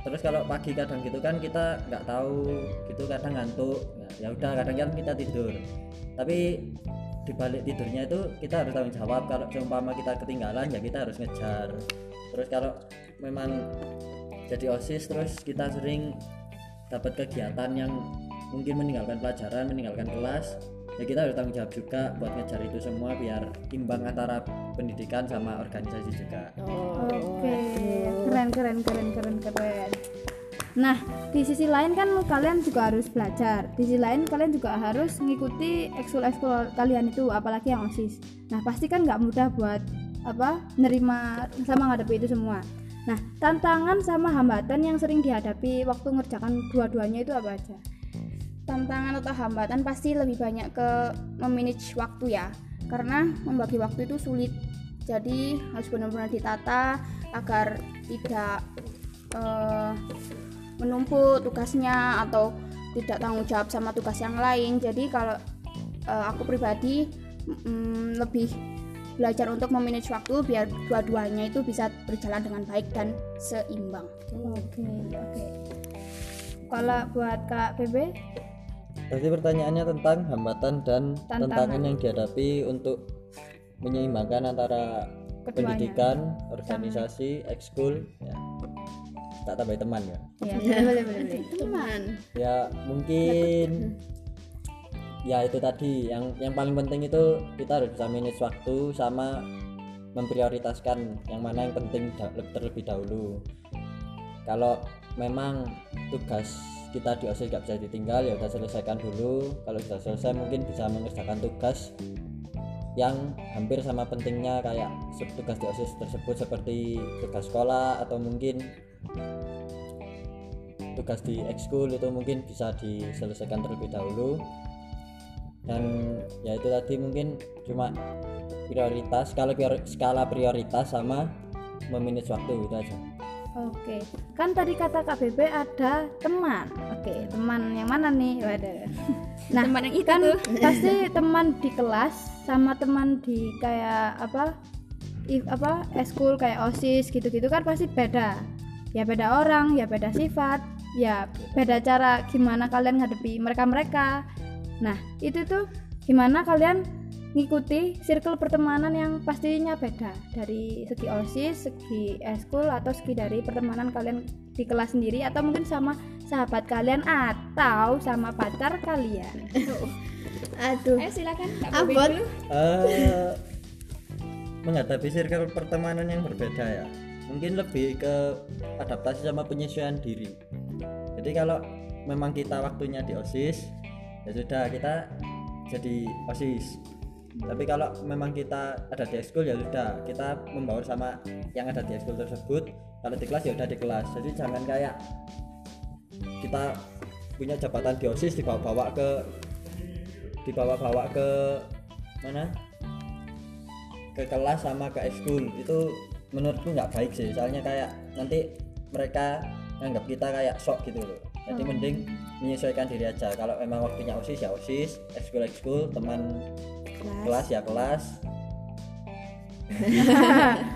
S5: terus kalau pagi kadang gitu kan kita nggak tahu gitu kadang ngantuk. Ya udah kadang kan kita tidur. Tapi di balik tidurnya itu kita harus tanggung jawab. Kalau seumpama kita ketinggalan ya kita harus ngejar. Terus kalau memang jadi osis terus kita sering dapat kegiatan yang mungkin meninggalkan pelajaran meninggalkan kelas ya kita harus tanggung jawab juga buat ngejar itu semua biar imbang antara pendidikan sama organisasi juga
S3: oh
S1: Oke, keren keren keren keren keren. Nah, di sisi lain kan kalian juga harus belajar. Di sisi lain kalian juga harus mengikuti ekskul-ekskul kalian itu, apalagi yang OSIS. Nah, pasti kan nggak mudah buat apa nerima sama ngadepi itu semua. Nah, tantangan sama hambatan yang sering dihadapi waktu ngerjakan dua-duanya itu apa aja?
S4: Tantangan atau hambatan pasti lebih banyak ke memanage waktu ya. Karena membagi waktu itu sulit. Jadi harus benar-benar ditata agar tidak eh, menumpuk tugasnya atau tidak tanggung jawab sama tugas yang lain. Jadi kalau eh, aku pribadi mm, lebih belajar untuk memanage waktu biar dua-duanya itu bisa berjalan dengan baik dan seimbang.
S1: Oke, oke. Kalau buat Kak PB,
S5: Berarti pertanyaannya tentang hambatan dan
S1: Tantangan.
S5: tantangan yang dihadapi untuk menyeimbangkan antara
S1: Keduanya.
S5: pendidikan, organisasi, ekskul, ya. tak tambah teman ya.
S1: ya boleh boleh
S3: teman
S5: Ya mungkin ya itu tadi yang yang paling penting itu kita harus bisa manage waktu sama memprioritaskan yang mana yang penting terlebih dahulu. Kalau memang tugas kita di OSIS nggak bisa ditinggal ya udah selesaikan dulu. Kalau sudah selesai mungkin bisa mengerjakan tugas yang hampir sama pentingnya kayak tugas di OSIS tersebut seperti tugas sekolah atau mungkin tugas di ekskul itu mungkin bisa diselesaikan terlebih dahulu dan ya itu tadi mungkin cuma prioritas priori- skala prioritas sama memanage waktu itu aja
S1: Oke, kan tadi kata Kak Bebe ada teman. Oke, teman yang mana nih? Waduh. Nah,
S4: Teman yang itu
S1: kan
S4: tuh.
S1: pasti teman di kelas sama teman di kayak apa? i- apa eskul kayak osis gitu-gitu kan pasti beda. Ya beda orang, ya beda sifat, ya beda cara gimana kalian ngadepi mereka-mereka. Nah, itu tuh gimana kalian ngikuti circle pertemanan yang pastinya beda. Dari segi osis, segi eskul atau segi dari pertemanan kalian di kelas sendiri atau mungkin sama sahabat kalian atau sama pacar kalian.
S3: aduh.
S4: Ayo silakan Kak Bobi
S3: abot
S4: dulu.
S5: Eh, menghadapi circle pertemanan yang berbeda ya. Mungkin lebih ke adaptasi sama penyesuaian diri. Jadi kalau memang kita waktunya di osis ya sudah kita jadi osis tapi kalau memang kita ada di ekskul ya sudah. Kita membaur sama yang ada di ekskul tersebut. Kalau di kelas ya udah di kelas. Jadi jangan kayak kita punya jabatan di osis dibawa-bawa ke dibawa-bawa ke mana? Ke kelas sama ke ekskul. Itu menurutku nggak baik sih. Soalnya kayak nanti mereka nganggap kita kayak sok gitu loh. Jadi mending menyesuaikan diri aja kalau memang waktunya osis ya osis ekskul ekskul teman kelas ya kelas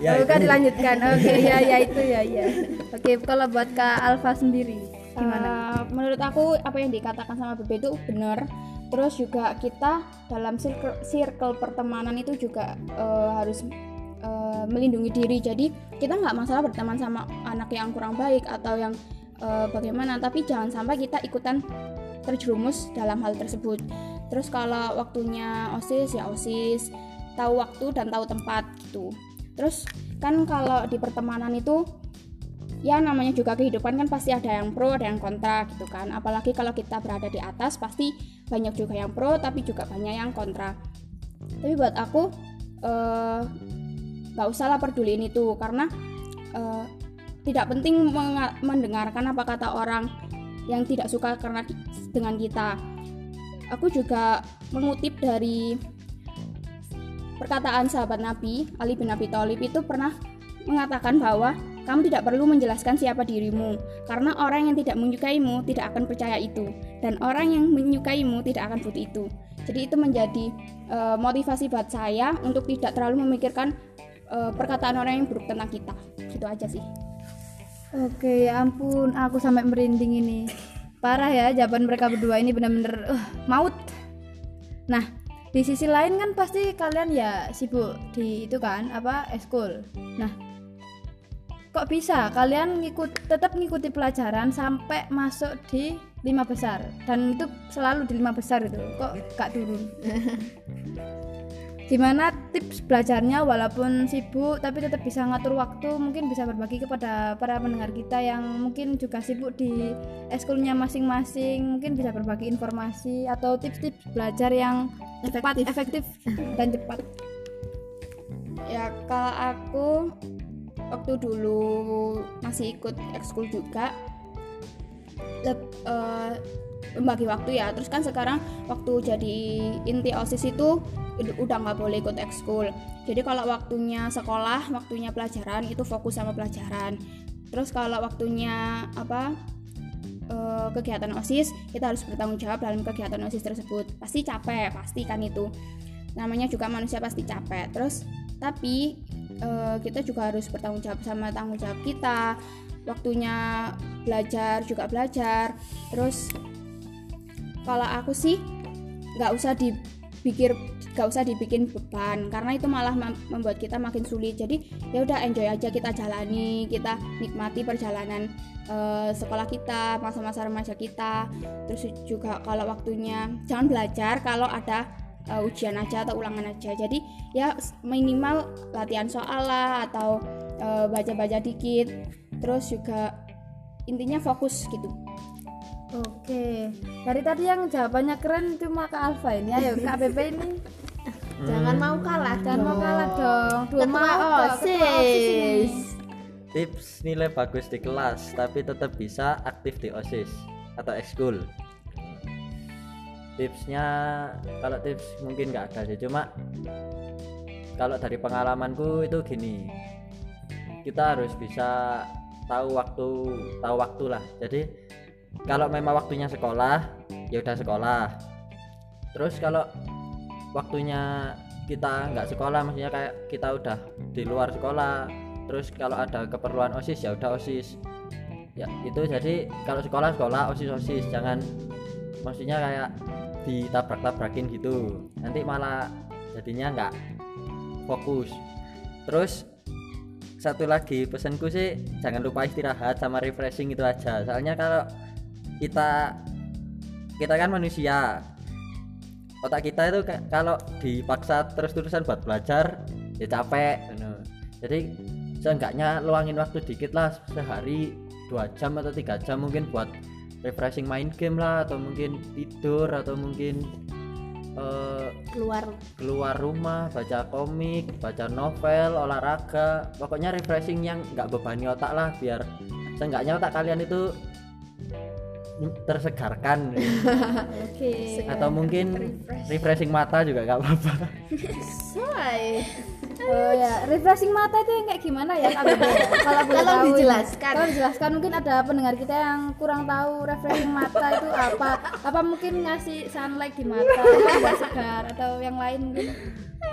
S5: ya
S1: Oke,
S5: itu.
S1: dilanjutkan. Oke, ya ya itu ya ya. Oke, kalau buat Kak Alfa sendiri gimana?
S4: Eh, menurut aku apa yang dikatakan sama Bebe itu benar terus juga kita dalam circle, circle pertemanan itu juga eh, harus eh, melindungi diri jadi kita nggak masalah berteman sama anak yang kurang baik atau yang eh, bagaimana? Tapi jangan sampai kita ikutan terjerumus dalam hal tersebut. Terus kalau waktunya osis ya osis. Tahu waktu dan tahu tempat gitu. Terus kan kalau di pertemanan itu ya namanya juga kehidupan kan pasti ada yang pro ada yang kontra gitu kan. Apalagi kalau kita berada di atas pasti banyak juga yang pro tapi juga banyak yang kontra. Tapi buat aku eh, nggak usah lah peduliin itu karena eh, tidak penting mendengarkan apa kata orang yang tidak suka karena dengan kita aku juga mengutip dari perkataan sahabat Nabi Ali bin Abi Thalib itu pernah mengatakan bahwa kamu tidak perlu menjelaskan siapa dirimu, karena orang yang tidak menyukaimu tidak akan percaya itu, dan orang yang menyukaimu tidak akan butuh itu. Jadi itu menjadi eh, motivasi buat saya untuk tidak terlalu memikirkan eh, perkataan orang yang buruk tentang kita. Gitu aja sih.
S1: Oke, ya ampun, aku sampai merinding ini. Parah ya, jawaban mereka berdua ini bener-bener uh, maut. Nah, di sisi lain kan pasti kalian ya sibuk di itu kan apa eskul. Nah, kok bisa kalian ngikut tetap ngikuti pelajaran sampai masuk di lima besar dan itu selalu di lima besar itu kok gak turun gimana tips belajarnya walaupun sibuk tapi tetap bisa ngatur waktu mungkin bisa berbagi kepada para pendengar kita yang mungkin juga sibuk di eskulnya masing-masing mungkin bisa berbagi informasi atau tips-tips belajar yang cepat efektif dan cepat.
S4: Ya kalau aku waktu dulu masih ikut ekskul juga leb- eh, membagi waktu ya. Terus kan sekarang waktu jadi inti osis itu ud- udah nggak boleh ikut ekskul. Jadi kalau waktunya sekolah waktunya pelajaran itu fokus sama pelajaran. Terus kalau waktunya apa eh, kegiatan osis kita harus bertanggung jawab dalam kegiatan osis tersebut. Pasti capek pasti kan itu. Namanya juga manusia pasti capek. Terus tapi eh, kita juga harus bertanggung jawab sama tanggung jawab kita. Waktunya belajar juga belajar. Terus kalau aku sih nggak usah dipikir nggak usah dibikin beban karena itu malah mem- membuat kita makin sulit. Jadi ya udah enjoy aja kita jalani kita nikmati perjalanan eh, sekolah kita masa-masa remaja kita. Terus juga kalau waktunya jangan belajar kalau ada eh, ujian aja atau ulangan aja. Jadi ya minimal latihan soal lah atau eh, baca-baca dikit. Terus juga intinya fokus gitu
S1: oke. Dari tadi yang jawabannya keren cuma Kak Alfa ini. Ayo Kak Bebe ini.
S3: Jangan mau kalah,
S1: jangan mau kalah dong. Dua
S3: Ketua
S1: mau ini.
S3: OSIS.
S5: tips nilai bagus di kelas tapi tetap bisa aktif di osis atau ekskul. Tipsnya kalau tips mungkin nggak ada sih cuma kalau dari pengalamanku itu gini. Kita harus bisa tahu waktu tahu waktu lah. Jadi kalau memang waktunya sekolah ya udah sekolah. Terus kalau waktunya kita nggak sekolah maksudnya kayak kita udah di luar sekolah terus kalau ada keperluan osis ya udah osis. Ya itu jadi kalau sekolah sekolah osis osis. Jangan maksudnya kayak ditabrak-tabrakin gitu. Nanti malah jadinya nggak fokus. Terus satu lagi pesanku sih jangan lupa istirahat sama refreshing itu aja. Soalnya kalau kita kita kan manusia. Otak kita itu ka- kalau dipaksa terus-terusan buat belajar ya capek jadi seenggaknya luangin waktu dikit lah sehari dua jam atau tiga jam mungkin buat refreshing main game lah atau mungkin tidur atau mungkin
S6: eh,
S3: keluar.
S6: keluar rumah baca komik baca novel olahraga. Pokoknya refreshing yang nggak bebani otak lah biar seenggaknya otak kalian itu tersegarkan
S2: Oke.
S6: atau mungkin refreshing mata juga nggak apa-apa
S3: Soai.
S1: Oh ya, refreshing mata itu yang kayak gimana ya? Kalau boleh tahu
S3: dijelaskan.
S1: Tolong dijelaskan mungkin ada pendengar kita yang kurang tahu refreshing mata itu apa. Apa mungkin ngasih sunlight di mata biar segar atau yang lain mungkin.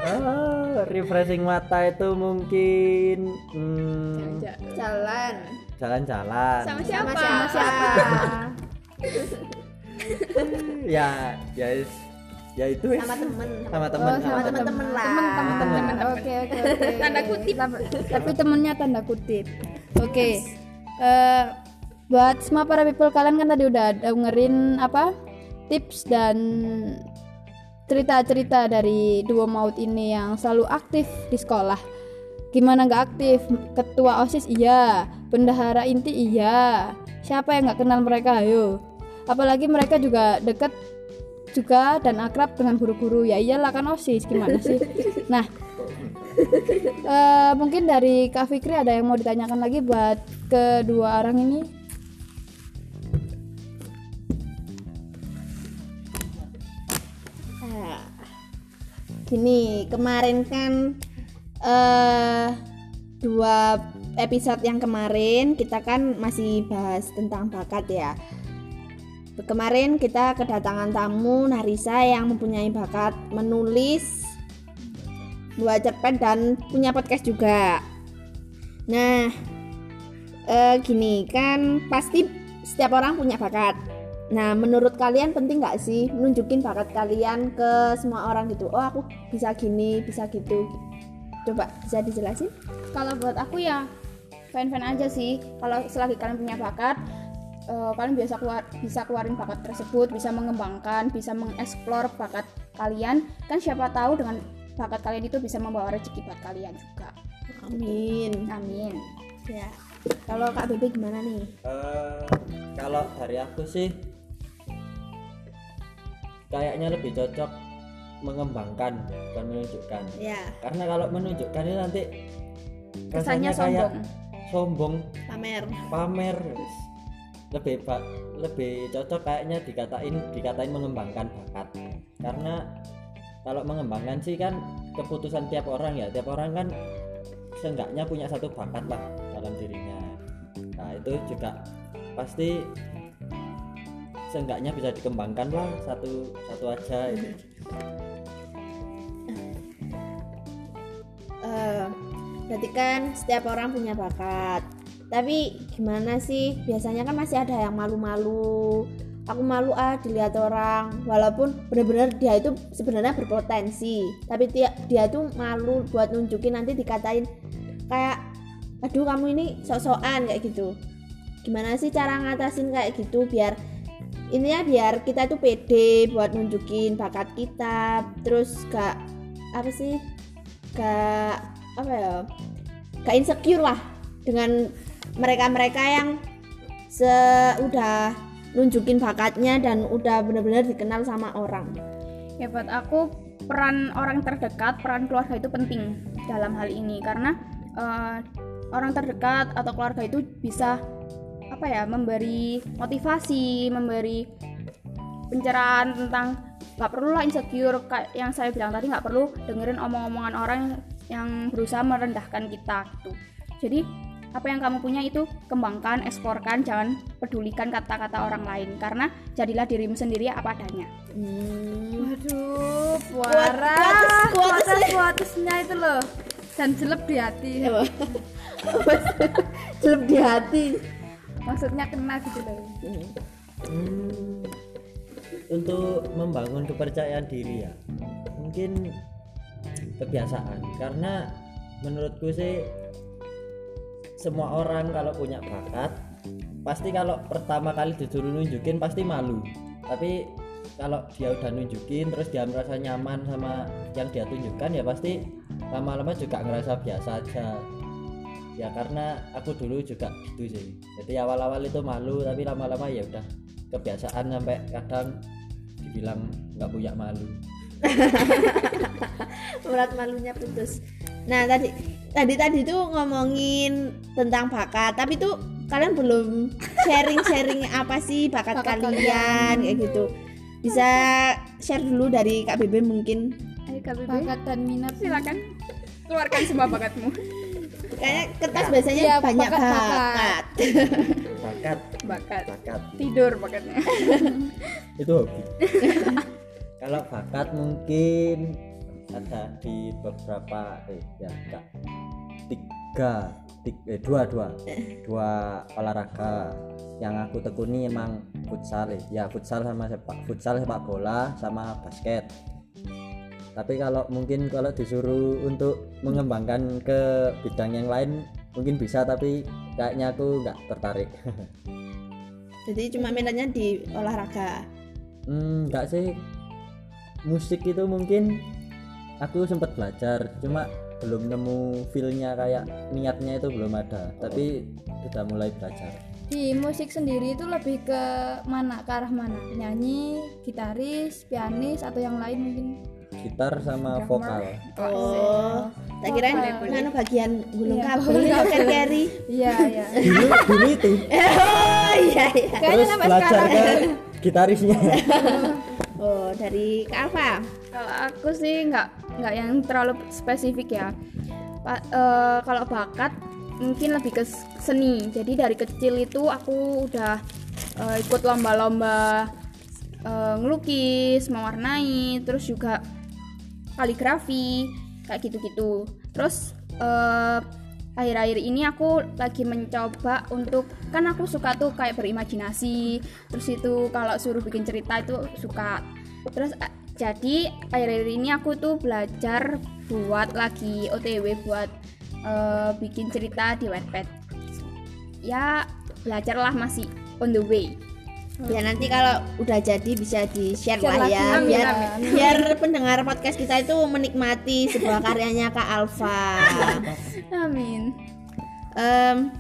S6: Ah, refreshing mata itu mungkin hmm,
S3: jalan
S6: jalan-jalan
S4: sama siapa
S3: sama siapa
S6: ya ya is- ya itu is.
S3: sama temen
S6: sama teman
S1: Oh,
S3: sama temen-temen lah
S1: Teman-teman. Oke, oke, oke.
S4: Tanda kutip.
S1: Tapi- temennya tanda kutip. Oke. Eh, buat semua para people kalian kan tadi udah dengerin apa? Tips dan cerita-cerita dari duo maut ini yang selalu aktif di sekolah. Gimana nggak aktif? Ketua OSIS iya, bendahara inti iya. Siapa yang nggak kenal mereka? Ayo. Apalagi mereka juga deket juga dan akrab dengan guru-guru ya iyalah kan osis gimana sih nah eh, mungkin dari Kak Fikri ada yang mau ditanyakan lagi buat kedua orang ini
S3: Ah, gini kemarin kan eh dua episode yang kemarin kita kan masih bahas tentang bakat ya kemarin kita kedatangan tamu Narisa yang mempunyai bakat menulis buat cerpen dan punya podcast juga nah eh, gini kan pasti setiap orang punya bakat Nah, menurut kalian penting nggak sih nunjukin bakat kalian ke semua orang gitu? Oh, aku bisa gini, bisa gitu. Coba bisa dijelasin?
S4: kalau buat aku ya fan-fan aja sih. Kalau selagi kalian punya bakat eh, kalian biasa keluar bisa keluarin bakat tersebut bisa mengembangkan bisa mengeksplor bakat kalian. Kan siapa tahu dengan bakat kalian itu bisa membawa rezeki buat kalian juga.
S3: Amin.
S4: amin.
S3: Ya. Kalau Kak Bebe gimana nih?
S5: Eh, kalau dari aku sih kayaknya lebih cocok mengembangkan bukan menunjukkan.
S3: Ya,
S5: karena kalau menunjukkan itu nanti
S4: kesannya
S5: rasanya kayak
S4: sombong.
S3: Pamer.
S5: pamer lebih ba- lebih cocok kayaknya dikatain dikatain mengembangkan bakat. Karena kalau mengembangkan sih kan keputusan tiap orang ya. Tiap orang kan seenggaknya punya satu bakat lah dalam dirinya. Nah itu juga pasti seenggaknya bisa dikembangkan lah satu satu aja itu
S3: berarti kan setiap orang punya bakat. Tapi gimana sih? Biasanya kan masih ada yang malu-malu. Aku malu ah dilihat orang, walaupun benar-benar dia itu sebenarnya berpotensi, tapi dia dia tuh malu buat nunjukin nanti dikatain kayak aduh kamu ini sok-sokan kayak gitu. Gimana sih cara ngatasin kayak gitu biar intinya biar kita tuh pede buat nunjukin bakat kita, terus gak apa sih gak apa ya gak insecure lah dengan mereka-mereka yang se udah nunjukin bakatnya dan udah benar-benar dikenal sama orang.
S4: Ya buat aku peran orang terdekat peran keluarga itu penting dalam hal ini karena eh, orang terdekat atau keluarga itu bisa apa ya memberi motivasi memberi pencerahan tentang nggak perlu lah insecure kayak yang saya bilang tadi nggak perlu dengerin omong-omongan orang yang berusaha merendahkan kita gitu. Jadi apa yang kamu punya itu kembangkan eksporkan jangan pedulikan kata-kata orang lain. Karena jadilah dirimu sendiri apa adanya.
S3: Hmm.
S1: waduh
S3: Kuat-
S1: puara kuatusnya itu loh. Dan jelek di hati.
S3: Jelek di hati.
S1: Maksudnya kena gitu loh.
S5: Hmm, untuk membangun kepercayaan diri ya mungkin kebiasaan. Karena menurutku sih semua orang kalau punya bakat pasti kalau pertama kali disuruh nunjukin pasti malu. Tapi kalau dia udah nunjukin terus dia merasa nyaman sama yang dia tunjukkan ya pasti lama-lama juga ngerasa biasa aja. Ya karena aku dulu juga gitu sih. Jadi awal-awal itu malu tapi lama-lama ya udah kebiasaan sampai kadang dibilang nggak punya malu
S3: urat malunya putus. Nah tadi tadi tadi tuh ngomongin tentang bakat tapi tuh kalian belum sharing sharing apa sih bakat,
S1: Bakat
S3: kalian kayak gitu. Bisa share dulu dari kak Bebe mungkin.
S4: Ayo Kak Bebe,
S1: bakat dan minat.
S4: Silakan. Keluarkan semua bakatmu.
S3: kayaknya kertas biasanya
S1: Iya,
S3: banyak
S1: bakat,
S3: bakat,
S1: bakat.
S5: bakat.
S4: Bakat.
S5: Bakat.
S4: Tidur bakatnya.
S5: itu hobi kalau bakat mungkin ada di beberapa eh ya enggak. Tiga tik, eh, dua dua. Dua olahraga yang aku tekuni emang futsal eh. ya futsal sama sepak futsal sepak bola sama basket. Tapi kalau mungkin kalau disuruh untuk mengembangkan ke bidang yang lain mungkin bisa tapi kayaknya aku nggak tertarik.
S3: Jadi cuma minatnya di olahraga?
S5: Hmm, enggak sih. Musik itu mungkin aku sempat belajar, cuma belum nemu feel-nya kayak niatnya itu belum ada. Tapi sudah mulai belajar.
S1: di musik sendiri itu lebih ke mana ke arah mana penyanyi gitaris pianis atau yang lain mungkin
S5: Gitar sama vokal.
S3: oh tak kira mana bagian gulung
S1: Iya,
S3: kabel
S1: gulung kabel.
S3: kan carry
S1: iya iya
S5: Dulu dulu itu
S3: oh iya iya
S1: Kayaknya
S5: terus belajar ke gitarisnya.
S3: oh dari kak Alfa
S4: Kalau aku sih nggak nggak yang terlalu spesifik ya. Pa- eh, kalau bakat mungkin lebih ke seni. Jadi dari kecil itu aku udah eh, ikut lomba-lomba eh, ngelukis, mewarnai, terus juga kaligrafi kayak gitu-gitu. Terus eh, akhir-akhir ini aku lagi mencoba untuk kan aku suka tuh kayak berimajinasi. Terus itu kalau suruh bikin cerita itu suka. Terus eh, jadi akhir-akhir ini aku tuh belajar buat lagi OTW buat eh, bikin cerita di Wattpad. Ya belajarlah masih on the way.
S3: Ya nanti kalau udah jadi bisa di share
S1: Share
S3: lah ya
S1: Amin,
S3: biar
S1: amin.
S3: biar pendengar podcast kita itu menikmati sebuah karyanya kak Alfa
S4: Amin.
S3: Em,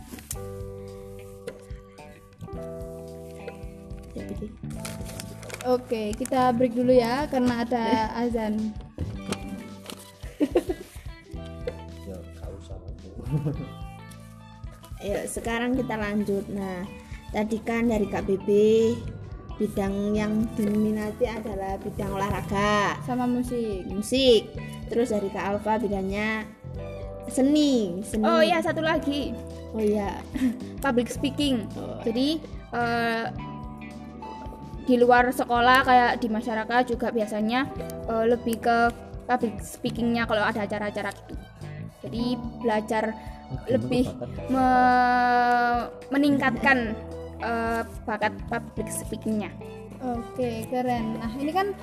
S1: oke kita break dulu ya karena ada azan
S5: Ya, nggak usah.
S3: Ayo sekarang kita lanjut. Nah, tadi kan dari Kak BB bidang yang diminati adalah bidang olahraga,
S1: sama musik
S3: musik. Terus dari Kak Alfa bidangnya seni, seni.
S4: Oh iya satu lagi
S3: Oh iya.
S4: public speaking.
S3: Oh.
S4: Jadi eh, di luar sekolah kayak di masyarakat juga biasanya eh, lebih ke public speakingnya kalau ada acara-acara gitu. Jadi belajar lebih me- meningkatkan eh, bakat public speakingnya.
S1: Oke, keren. Nah, ini kan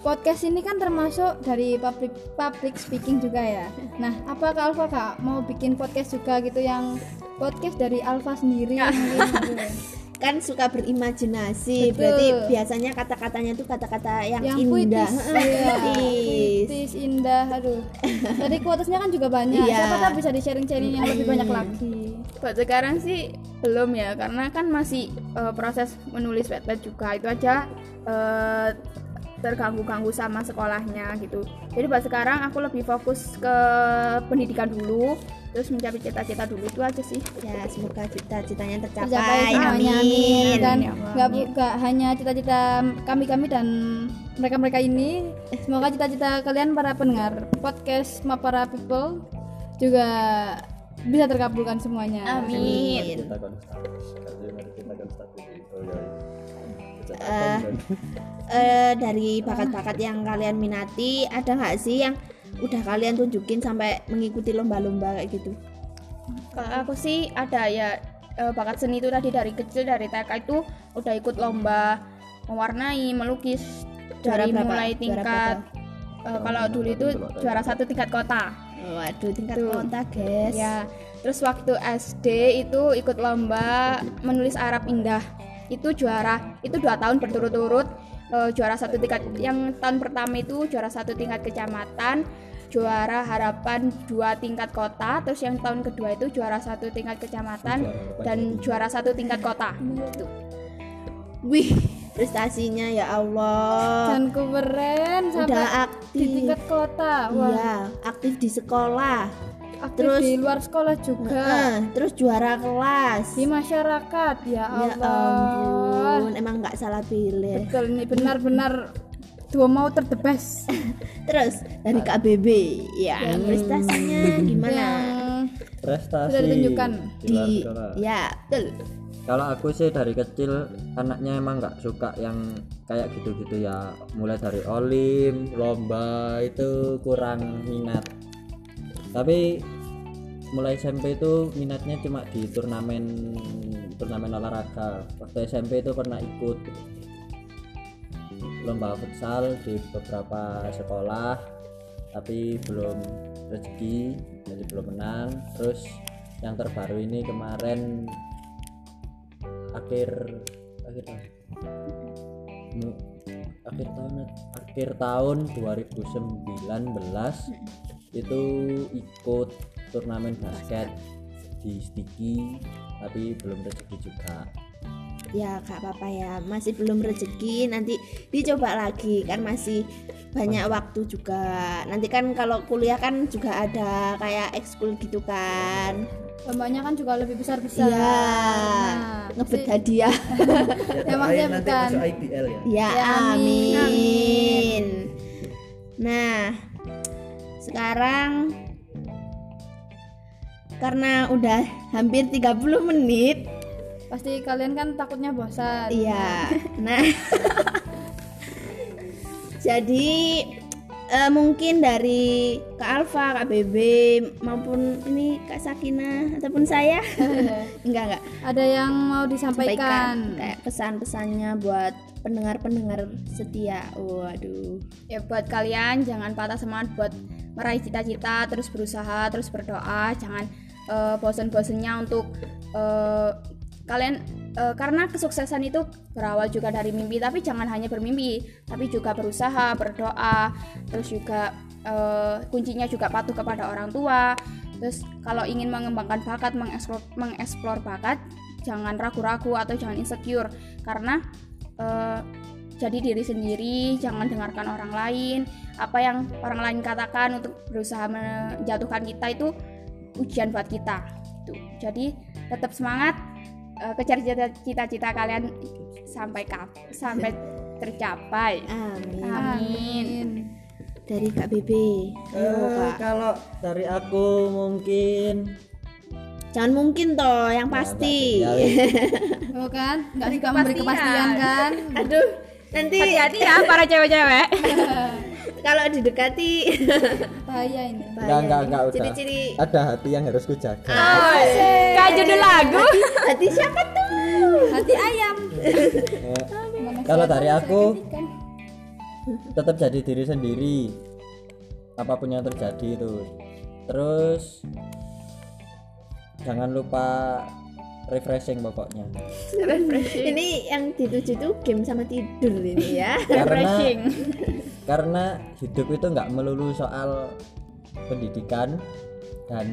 S1: podcast ini kan termasuk dari public public speaking juga ya. Nah, apa Kak Alfa Kak mau bikin podcast juga gitu yang podcast dari Alfa sendiri mungkin gitu.
S3: Kan suka berimajinasi,
S1: Betul.
S3: berarti biasanya kata-katanya tuh kata-kata yang,
S1: yang
S3: indah.
S1: puitis, iya.
S3: puitis.
S1: puitis, indah, aduh. Tadi quotesnya kan juga banyak.
S3: Iya.
S1: Siapa tahu bisa di sharing-sharing yang lebih banyak lagi.
S4: Buat sekarang sih belum ya karena kan masih eh, proses menulis Wattpad juga itu aja eh, terganggu-ganggu sama sekolahnya gitu. Jadi buat sekarang aku lebih fokus ke pendidikan dulu, terus mencapai cita-cita dulu itu aja sih.
S3: Ya, semoga cita-citanya tercapai.
S1: Semuanya, amin. Dan
S4: Ya Allah,
S1: nggak
S4: amin.
S1: nggak hanya cita-cita kami-kami dan mereka-mereka ini, semoga cita-cita kalian para pendengar podcast Ma para people juga bisa terkabulkan semuanya.
S4: Amin.
S5: Iya.
S3: Eh, eh, dari bakat-bakat yang kalian minati ada nggak sih yang udah kalian tunjukin sampai mengikuti lomba-lomba kayak gitu
S4: Kalau aku sih ada ya eh, bakat seni itu tadi dari kecil dari TK itu udah ikut lomba mewarnai, melukis
S3: Juara
S4: dari
S3: berapa?
S4: mulai tingkat eh, kalau dulu itu juara satu tingkat kota.
S3: waduh tingkat
S4: Tuh.
S3: kota guys
S4: Ya, terus waktu SD itu ikut lomba menulis Arab Indah. Itu juara, itu dua tahun berturut-turut eh, juara satu tingkat. Yang tahun pertama itu juara satu tingkat kecamatan, juara harapan dua tingkat kota. Terus yang tahun kedua itu juara satu tingkat kecamatan dan juara satu tingkat kota. Gitu.
S3: wih prestasinya ya Allah
S1: Dan keren sampai
S3: udah ak- aktif.
S1: di tingkat kota wah
S3: Iya, aktif di sekolah.
S1: aktif
S3: terus-
S1: di luar sekolah juga
S3: Heeh, terus juara kelas.
S1: di masyarakat ya
S3: Ya
S1: Allah
S3: ampun, emang nggak salah pilih.
S1: betul ini benar-benar dua mau the best.
S3: Terus dari KBB, ya prestasinya gimana?
S1: yang
S5: prestasi.
S1: Sudah ditunjukkan.
S5: Di luar
S3: Di,
S5: sekolah.
S3: ya betul.
S5: kalau aku sih dari kecil anaknya emang nggak suka yang kayak gitu-gitu ya. Mulai dari olim lomba itu kurang minat. Tapi mulai SMP itu minatnya cuma di turnamen turnamen olahraga. Waktu SMP itu pernah ikut lomba futsal di beberapa sekolah tapi belum rezeki jadi belum menang. Terus yang terbaru ini kemarin akhir akhir tahun akhir tahun akhir tahun 2019 itu ikut turnamen basket di Stiki tapi belum rezeki juga
S3: Ya gak apa-apa ya, masih belum rezeki nanti dicoba lagi kan masih banyak waktu juga. Nanti kan kalau kuliah kan juga ada kayak ekskul gitu kan.
S1: lombanya kan juga lebih besar-besar
S3: Iya,
S1: Nah,
S3: ngebet hadiah.
S1: Emangnya bukan
S5: IBL ya
S3: Ya,
S1: Ya, amin.
S3: amin. Nah, sekarang karena udah hampir 30 menit,
S1: pasti kalian kan takutnya bosan.
S3: Iya. Nah, jadi eh, mungkin dari Kak Alfa, Kak Bebe maupun ini Kak Sakina ataupun saya, enggak enggak.
S1: Ada yang mau disampaikan?
S3: Sampaikan kayak pesan-pesannya buat pendengar-pendengar setia. Waduh.
S4: ya buat kalian jangan patah semangat buat meraih cita-cita terus berusaha terus berdoa. Jangan eh, bosen-bosennya untuk eh, kalian eh, karena kesuksesan itu berawal juga dari mimpi tapi jangan hanya bermimpi tapi juga berusaha berdoa terus juga eh, kuncinya juga patuh kepada orang tua terus kalau ingin mengembangkan bakat mengeksplor, mengeksplor bakat jangan ragu-ragu atau jangan insecure karena eh, jadi diri sendiri, jangan dengarkan orang lain. Apa yang orang lain katakan untuk berusaha menjatuhkan kita itu ujian buat kita. Tuh. Jadi tetap semangat, eh, kejar cita- cita-cita kalian sampai kap sampai tercapai.
S3: Amin.
S4: Amin.
S3: Dari Kak Bebe. Ayo,
S5: Eh,
S3: Kak.
S5: kalau dari aku mungkin
S3: Jangan mungkin toh, yang pasti.
S5: Ya,
S1: Oh kan nggak suka memberi kepastian kan
S3: Aduh, nanti
S4: Hati-hati ya para cewek-cewek.
S3: kalau didekati
S1: bahaya ini
S5: Enggak, enggak, enggak udah.
S3: Ciri-ciri
S5: Ada hati yang harus kujaga.
S4: Kayak judul lagu.
S3: hati siapa tuh?
S1: hati ayam
S5: Eh, Kalau dari aku tetap jadi diri sendiri. Apa pun yang terjadi itu. Terus jangan lupa refreshing pokoknya.
S3: Ini yang dituju tuh game sama tidur ini ya.
S5: Karena karena hidup itu nggak melulu soal pendidikan dan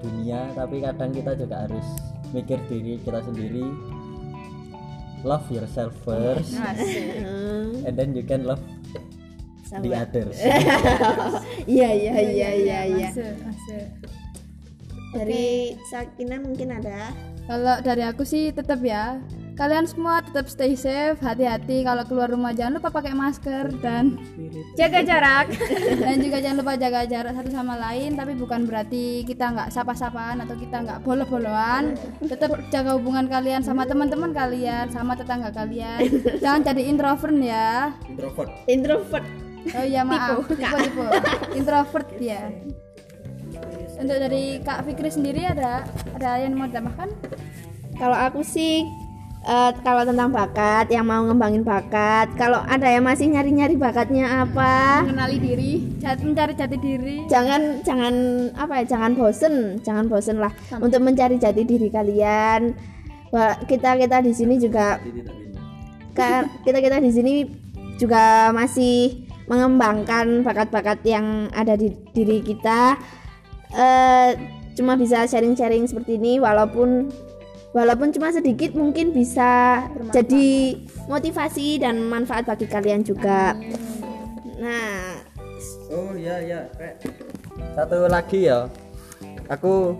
S5: dunia, tapi kadang kita juga harus mikir diri kita sendiri. Love yourself first,
S3: Hmm,
S5: and then you can love
S3: sama.
S5: the others.
S3: Iya iya iya iya iya.
S1: Masuk, masuk.
S3: Dari Sakina mungkin ada.
S1: Kalau dari aku sih tetap ya kalian semua tetap stay safe, hati-hati kalau keluar rumah jangan lupa pakai masker dan
S4: Jaga jarak.
S1: dan juga jangan lupa jaga jarak satu sama lain. Tapi bukan berarti kita nggak sapa-sapaan atau kita nggak bolo-boloan. Tetap jaga hubungan kalian sama teman-teman kalian, sama tetangga kalian. Jangan jadi introvert ya.
S5: Introvert.
S3: Introvert.
S1: Oh iya maaf, tipe tipe introvert ya. Untuk dari Kak Fikri sendiri ada ada yang mau ditambahkan?
S3: Kalau aku sih eh, kalau tentang bakat yang mau ngembangin bakat, kalau ada yang masih nyari-nyari bakatnya apa,
S1: Mengenali diri, jat- mencari jati diri.
S3: jangan jangan apa ya, jangan bosen, jangan bosen lah untuk mencari jati diri kalian. Wah, kita kita di sini juga kita kita di sini juga masih mengembangkan bakat-bakat yang ada di diri kita. Eh, cuma bisa sharing-sharing seperti ini, walaupun walaupun cuma sedikit mungkin bisa jadi motivasi dan manfaat bagi kalian juga. Nah,
S5: oh iya iya Rek. satu lagi ya aku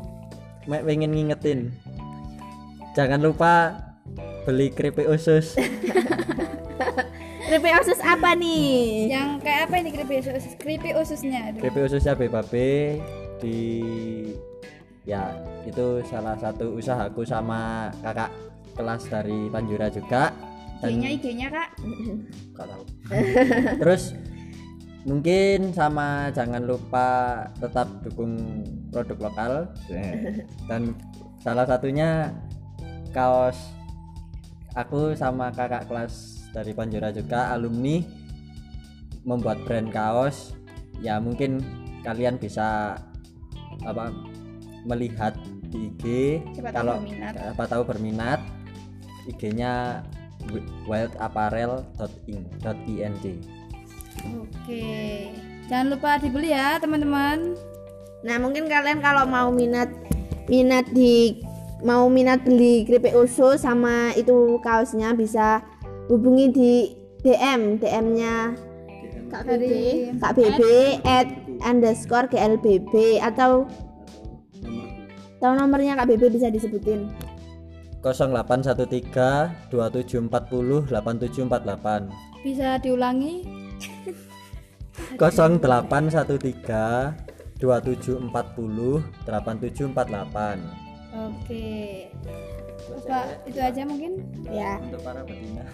S5: pengen ngingetin jangan lupa beli keripik usus
S3: Keripik usus apa nih?
S1: Yang kayak apa ini keripik usus? Keripik ususnya. Aduh.
S5: keripik ususnya BPB di ya itu salah satu usahaku sama kakak kelas dari Panjura juga dan
S1: IG-nya IG-nya Kak.
S5: Tahu. terus mungkin sama jangan lupa tetap dukung produk lokal dan salah satunya kaos aku sama kakak kelas dari Panjura juga alumni membuat brand kaos ya mungkin kalian bisa apa melihat di IG
S1: Siapa tahu
S5: kalau
S1: berminat.
S5: siapa tahu berminat IG-nya wildapparel.ing.ing
S1: Oke. Jangan lupa dibeli ya, teman-teman.
S3: Nah mungkin kalian kalau mau minat minat di mau minat beli keripik usus sama itu kaosnya bisa hubungi di DM DM-nya
S4: Kak Bebe
S3: Kak BB at underscore GLBB atau tahu nomornya Kak BB bisa disebutin?
S5: 0813 2740 8748
S1: Bisa diulangi?
S5: 0813 2740 8748
S1: Oke. Itu aja mungkin?
S3: ya.
S5: Untuk para betina.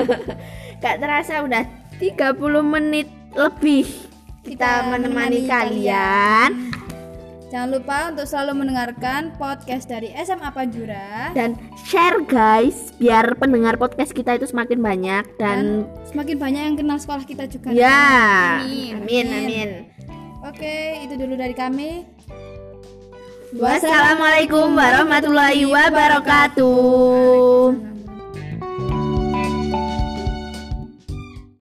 S3: Gak terasa udah 30 menit lebih kita,
S1: menemani,
S3: kalian
S1: Jangan lupa untuk selalu mendengarkan podcast dari SMA Panjura
S3: dan share guys biar pendengar podcast kita itu semakin banyak dan,
S1: semakin banyak yang kenal sekolah kita juga.
S3: ya
S1: Amin.
S3: amin amin
S1: Oke, itu dulu dari kami.
S3: wassalamualaikum warahmatullahi wabarakatuh